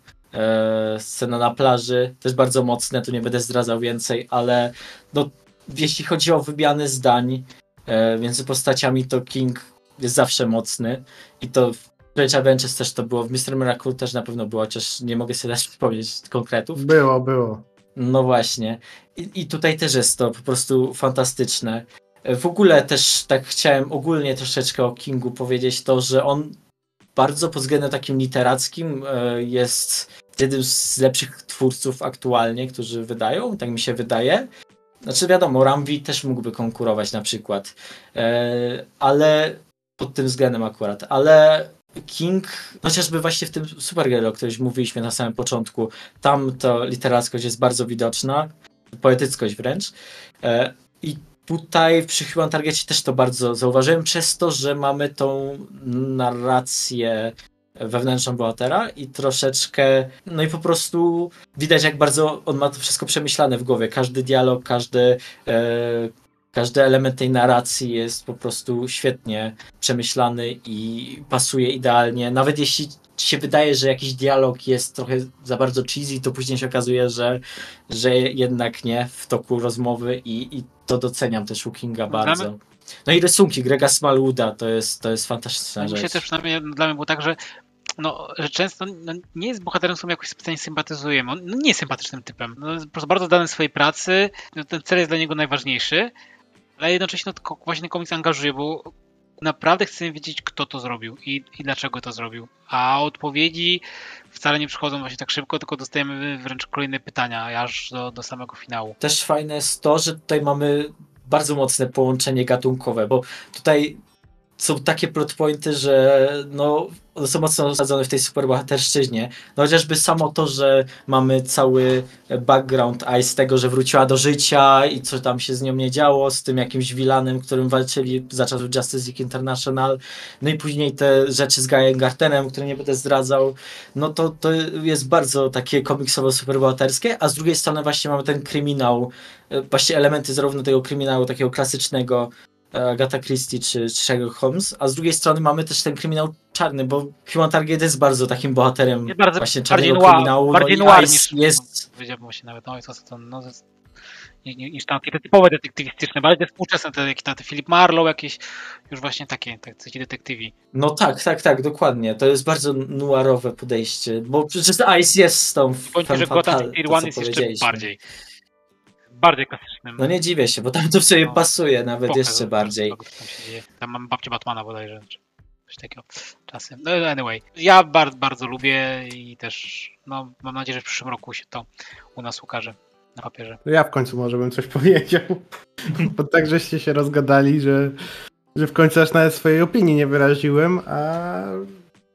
scena na plaży, też bardzo mocne, tu nie będę zdradzał więcej, ale no, jeśli chodzi o wymiany zdań e, między postaciami, to King jest zawsze mocny i to w Strange Adventures też to było, w Mr. Miracle też na pewno było, chociaż nie mogę sobie dać powiedzieć konkretów. Było, było. No właśnie. I, I tutaj też jest to po prostu fantastyczne. W ogóle też tak chciałem ogólnie troszeczkę o Kingu powiedzieć to, że on bardzo pod względem takim literackim e, jest jednym z lepszych twórców aktualnie, którzy wydają, tak mi się wydaje. Znaczy wiadomo, Ramvi też mógłby konkurować na przykład, e, ale pod tym względem akurat, ale King, chociażby właśnie w tym Supergirl, o którym mówiliśmy na samym początku, tam to literackość jest bardzo widoczna, poetyckość wręcz. E, I tutaj przy Human Targecie też to bardzo zauważyłem, przez to, że mamy tą narrację wewnętrzną bohatera i troszeczkę, no i po prostu widać jak bardzo on ma to wszystko przemyślane w głowie. Każdy dialog, każdy, e, każdy element tej narracji jest po prostu świetnie przemyślany i pasuje idealnie. Nawet jeśli ci się wydaje, że jakiś dialog jest trochę za bardzo cheesy, to później się okazuje, że, że jednak nie w toku rozmowy i, i to doceniam też u Kinga bardzo. No i rysunki Grega Smallwooda to jest, to jest fantastyczna rzecz. Się też przynajmniej dla mnie było tak, że no, że często no, nie jest bohaterem, z którym jakoś specjalnie sympatyzujemy. On no, nie jest sympatycznym typem. No, jest po prostu bardzo dany swojej pracy. No, ten cel jest dla niego najważniejszy ale jednocześnie no, właśnie komiks angażuje, bo naprawdę chcemy wiedzieć, kto to zrobił i, i dlaczego to zrobił. A odpowiedzi wcale nie przychodzą właśnie tak szybko, tylko dostajemy wręcz kolejne pytania, aż do, do samego finału. Też fajne jest to, że tutaj mamy bardzo mocne połączenie gatunkowe, bo tutaj są takie plot pointy, że no, one są mocno osadzone w tej superbohaterszczyźnie. No chociażby samo to, że mamy cały background Ice tego, że wróciła do życia i co tam się z nią nie działo, z tym jakimś vilanem, którym walczyli za czasów Justice League International. No i później te rzeczy z Guyem Gartenem, które nie będę zdradzał. No to, to jest bardzo takie komiksowo superbohaterskie, a z drugiej strony właśnie mamy ten kryminał, e, właśnie elementy zarówno tego kryminału takiego klasycznego, Agatha Christie czy, czy Sherlock Holmes, a z drugiej strony mamy też ten kryminał czarny, bo Human Target jest bardzo takim bohaterem bardzo, właśnie czarnego bardziej kryminału. Bardziej no noir niż jest... Powiedziałbym właśnie nawet, no, to, to, no, niż tam te typowe detektywistyczne, bardziej współczesne, te, jak te Philip Marlowe, jakieś już właśnie takie, tak, takie detektywi. No tak, tak, tak, dokładnie. To jest bardzo noirowe podejście, bo przecież Ice jest tą Bądź, że Gotham City One jest jeszcze bardziej bardziej klasycznym. No nie dziwię się, bo tam to w sobie no, pasuje nawet jeszcze bardziej. Tam, tam mam babcię Batmana bodajże, coś takiego czasem. No anyway, ja bardzo, bardzo lubię i też no, mam nadzieję, że w przyszłym roku się to u nas ukaże na papierze. Ja w końcu może bym coś powiedział, bo tak żeście się rozgadali, że, że w końcu aż nawet swojej opinii nie wyraziłem, a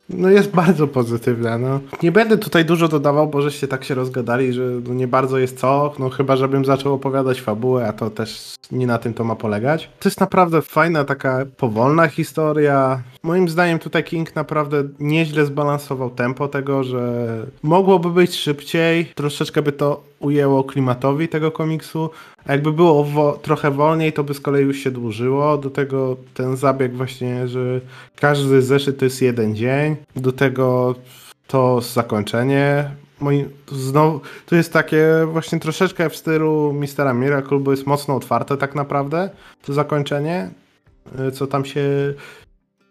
no jest bardzo pozytywna. No. Nie będę tutaj dużo dodawał, bo żeście tak się rozgadali, że no nie bardzo jest co, no chyba żebym zaczął opowiadać fabułę, a to też nie na tym to ma polegać. To jest naprawdę fajna, taka powolna historia. Moim zdaniem tutaj King naprawdę nieźle zbalansował tempo tego, że mogłoby być szybciej, troszeczkę by to ujęło klimatowi tego komiksu, jakby było wo trochę wolniej, to by z kolei już się dłużyło. Do tego ten zabieg właśnie, że każdy zeszyt to jest jeden dzień. Do tego to zakończenie. Moi, znowu, to jest takie właśnie troszeczkę w stylu Mistera Miracle, bo jest mocno otwarte tak naprawdę to zakończenie. Y, co tam się...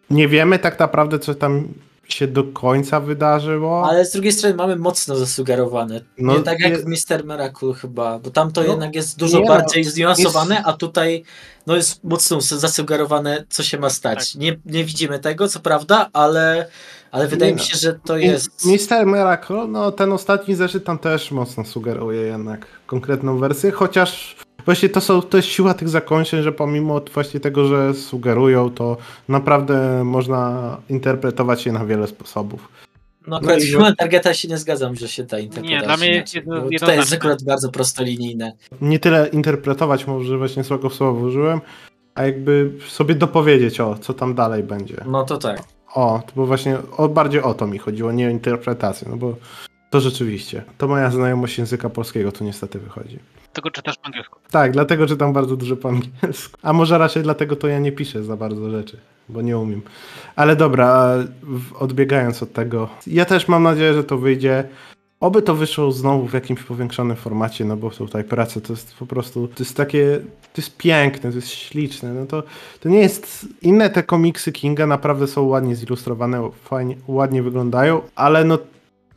Nie wiemy tak naprawdę, co tam się do końca wydarzyło. Ale z drugiej strony mamy mocno zasugerowane. No, nie tak jak je... w Mister Miracle chyba, bo tam to no, jednak jest dużo nie, bardziej no, zniuansowane, jest... a tutaj no jest mocno zasugerowane, co się ma stać. Tak. Nie, nie widzimy tego, co prawda, ale, ale wydaje mi się, że to jest... Mister Miracle, no ten ostatni zeszyt tam też mocno sugeruje jednak konkretną wersję, chociaż właśnie to, są, to jest siła tych zakończeń, że pomimo właśnie tego, że sugerują, to naprawdę można interpretować je na wiele sposobów. No akurat no, Targeta się nie zgadzam, że się ta interpretacja. Nie, dla mnie jest jedno, To jest akurat bardzo prostolinijne. Nie tyle interpretować, może właśnie słowo w słowo użyłem, a jakby sobie dopowiedzieć o, co tam dalej będzie. No to tak. O, bo właśnie o, bardziej o to mi chodziło, nie o interpretację, no bo to rzeczywiście. To moja znajomość języka polskiego tu niestety wychodzi. Dlatego czytasz po angielsku. Tak, dlatego czytam bardzo dużo po angielsku. A może raczej dlatego to ja nie piszę za bardzo rzeczy, bo nie umiem. Ale dobra, odbiegając od tego, ja też mam nadzieję, że to wyjdzie. Oby to wyszło znowu w jakimś powiększonym formacie, no bo tutaj praca to jest po prostu, to jest takie, to jest piękne, to jest śliczne, no to, to nie jest, inne te komiksy Kinga naprawdę są ładnie zilustrowane, fajnie, ładnie wyglądają, ale no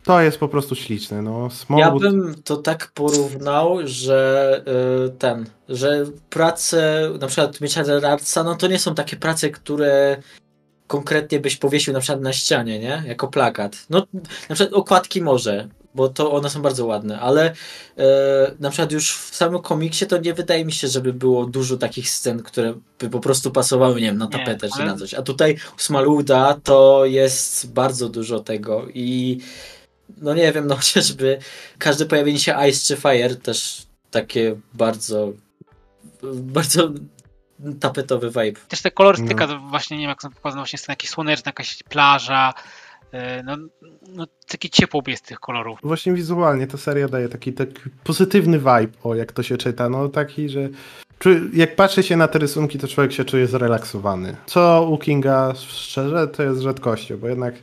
to jest po prostu śliczne. No. Ja bym to tak porównał, że yy, ten, że prace na przykład Miecza Artsa, no to nie są takie prace, które konkretnie byś powiesił na przykład na ścianie, nie? Jako plakat. No na przykład okładki może, bo to one są bardzo ładne, ale yy, na przykład już w samym komiksie to nie wydaje mi się, żeby było dużo takich scen, które by po prostu pasowały, nie wiem, na tapetę nie, czy ale... na coś. A tutaj u Smaluda to jest bardzo dużo tego i no nie wiem, no chociażby każde pojawienie się Ice czy Fire też takie bardzo bardzo tapetowy vibe. Też te kolorystyka, no. właśnie nie wiem jak są pokazane, właśnie jest jakaś słoneczna, jakaś plaża, e, no, no taki ciepło jest tych kolorów. Właśnie wizualnie ta seria daje taki, taki pozytywny vibe, o jak to się czyta, no taki, że jak patrzy się na te rysunki, to człowiek się czuje zrelaksowany. Co u Kinga szczerze, to jest rzadkością, bo jednak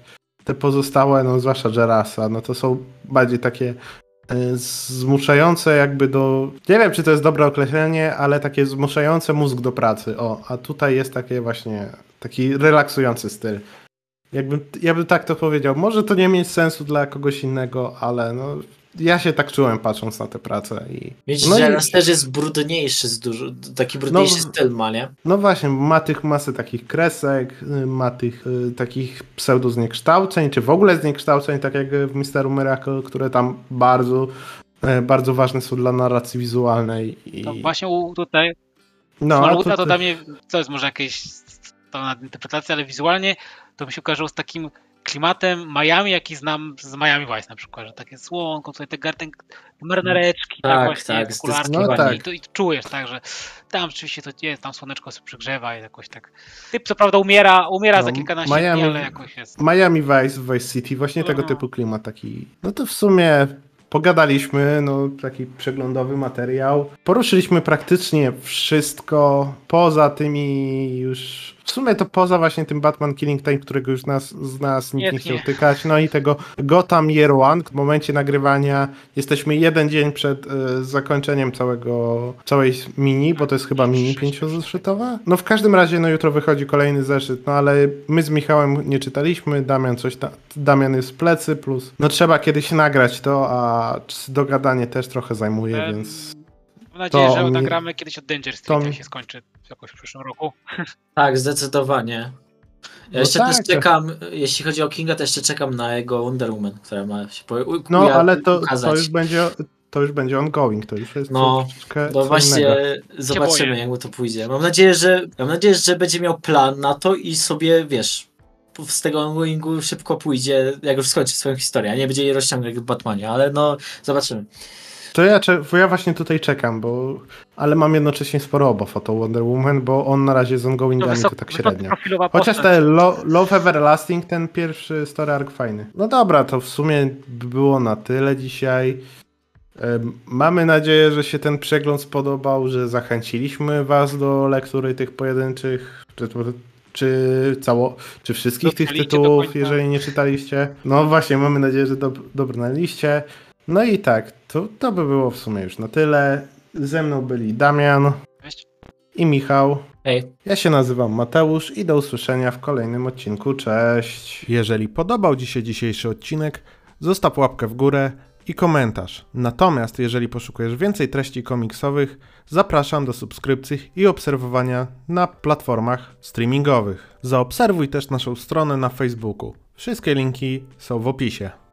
te pozostałe, no zwłaszcza Jerasa, no to są bardziej takie e, zmuszające jakby do, nie wiem czy to jest dobre określenie, ale takie zmuszające mózg do pracy. O, a tutaj jest takie właśnie, taki relaksujący styl. Jakbym, ja bym tak to powiedział. Może to nie mieć sensu dla kogoś innego, ale no, ja się tak czułem patrząc na tę pracę. I... Wiecie, no że i... też jest brudniejszy, z dużo, taki brudniejszy no, styl ma, nie? No właśnie, ma tych masy takich kresek, ma tych y, takich pseudo zniekształceń, czy w ogóle zniekształceń, tak jak w Misteru Miracle, które tam bardzo, y, bardzo ważne są dla narracji wizualnej. I... No właśnie tutaj no, Smallwooda to, to dla mnie, co jest może jakieś to interpretacja, ale wizualnie to mi się kojarzyło z takim klimatem Miami, jaki znam z Miami Vice na przykład, że takie słonko, tutaj te garten, marynareczki, tak, tak właśnie, tak, okularki, no, tak. I, to, i czujesz, tak, że tam rzeczywiście to jest, tam słoneczko się przygrzewa i jakoś tak. Typ co prawda umiera, umiera no, za kilkanaście Miami, dni, ale jakoś jest. Miami Vice, Vice City, właśnie no. tego typu klimat taki, no to w sumie pogadaliśmy, no taki przeglądowy materiał. Poruszyliśmy praktycznie wszystko poza tymi już w sumie to poza właśnie tym Batman Killing Time, którego już nas, z nas nikt nie, Nie, chciał nie. tykać, no i tego Gotham Year One. W momencie nagrywania jesteśmy jeden dzień przed e, zakończeniem całego, całej mini, bo to jest chyba mini pięciozeszytowa. No w każdym razie, no jutro wychodzi kolejny zeszyt, no ale my z Michałem nie czytaliśmy, Damian coś tam, Damian jest w plecy, plus no trzeba kiedyś nagrać to, a dogadanie też trochę zajmuje, Em, więc Mam nadzieję, To że nagramy kiedyś od Danger to Street, mi- jak się skończy jakoś w przyszłym roku. Tak, zdecydowanie. Ja No jeszcze tak, też to- czekam, jeśli chodzi o Kinga, to jeszcze czekam na jego Wonder Woman, która ma się po, u, no ale to, to już będzie to już będzie ongoing, to już jest No, troszeczkę No właśnie, innego. zobaczymy jak mu to pójdzie. Mam nadzieję, że mam nadzieję, że będzie miał plan na to i sobie, wiesz, z tego ongoingu szybko pójdzie, jak już skończy swoją historię, a nie będzie jej rozciągać jak w Batmanie, ale no, zobaczymy. To ja, bo ja właśnie tutaj czekam, bo ale mam jednocześnie sporo obaw o to Wonder Woman, bo on na razie z ongoingami to tak średnio. Chociaż postać. te Lo- Love Everlasting, ten pierwszy story arc fajny. No dobra, to w sumie by było na tyle dzisiaj. Mamy nadzieję, że się ten przegląd spodobał, że zachęciliśmy Was do lektury tych pojedynczych, czy, czy, cało, czy wszystkich tych do tytułów, jeżeli nie czytaliście. No właśnie, mamy nadzieję, że dob- dobrnęliście. No i tak, to, to by było w sumie już na tyle. Ze mną byli Damian Cześć. i Michał. Hej. Ja się nazywam Mateusz i do usłyszenia w kolejnym odcinku. Cześć! Jeżeli podobał Ci się dzisiejszy odcinek, zostaw łapkę w górę i komentarz. Natomiast jeżeli poszukujesz więcej treści komiksowych, zapraszam do subskrypcji i obserwowania na platformach streamingowych. Zaobserwuj też naszą stronę na Facebooku. Wszystkie linki są w opisie.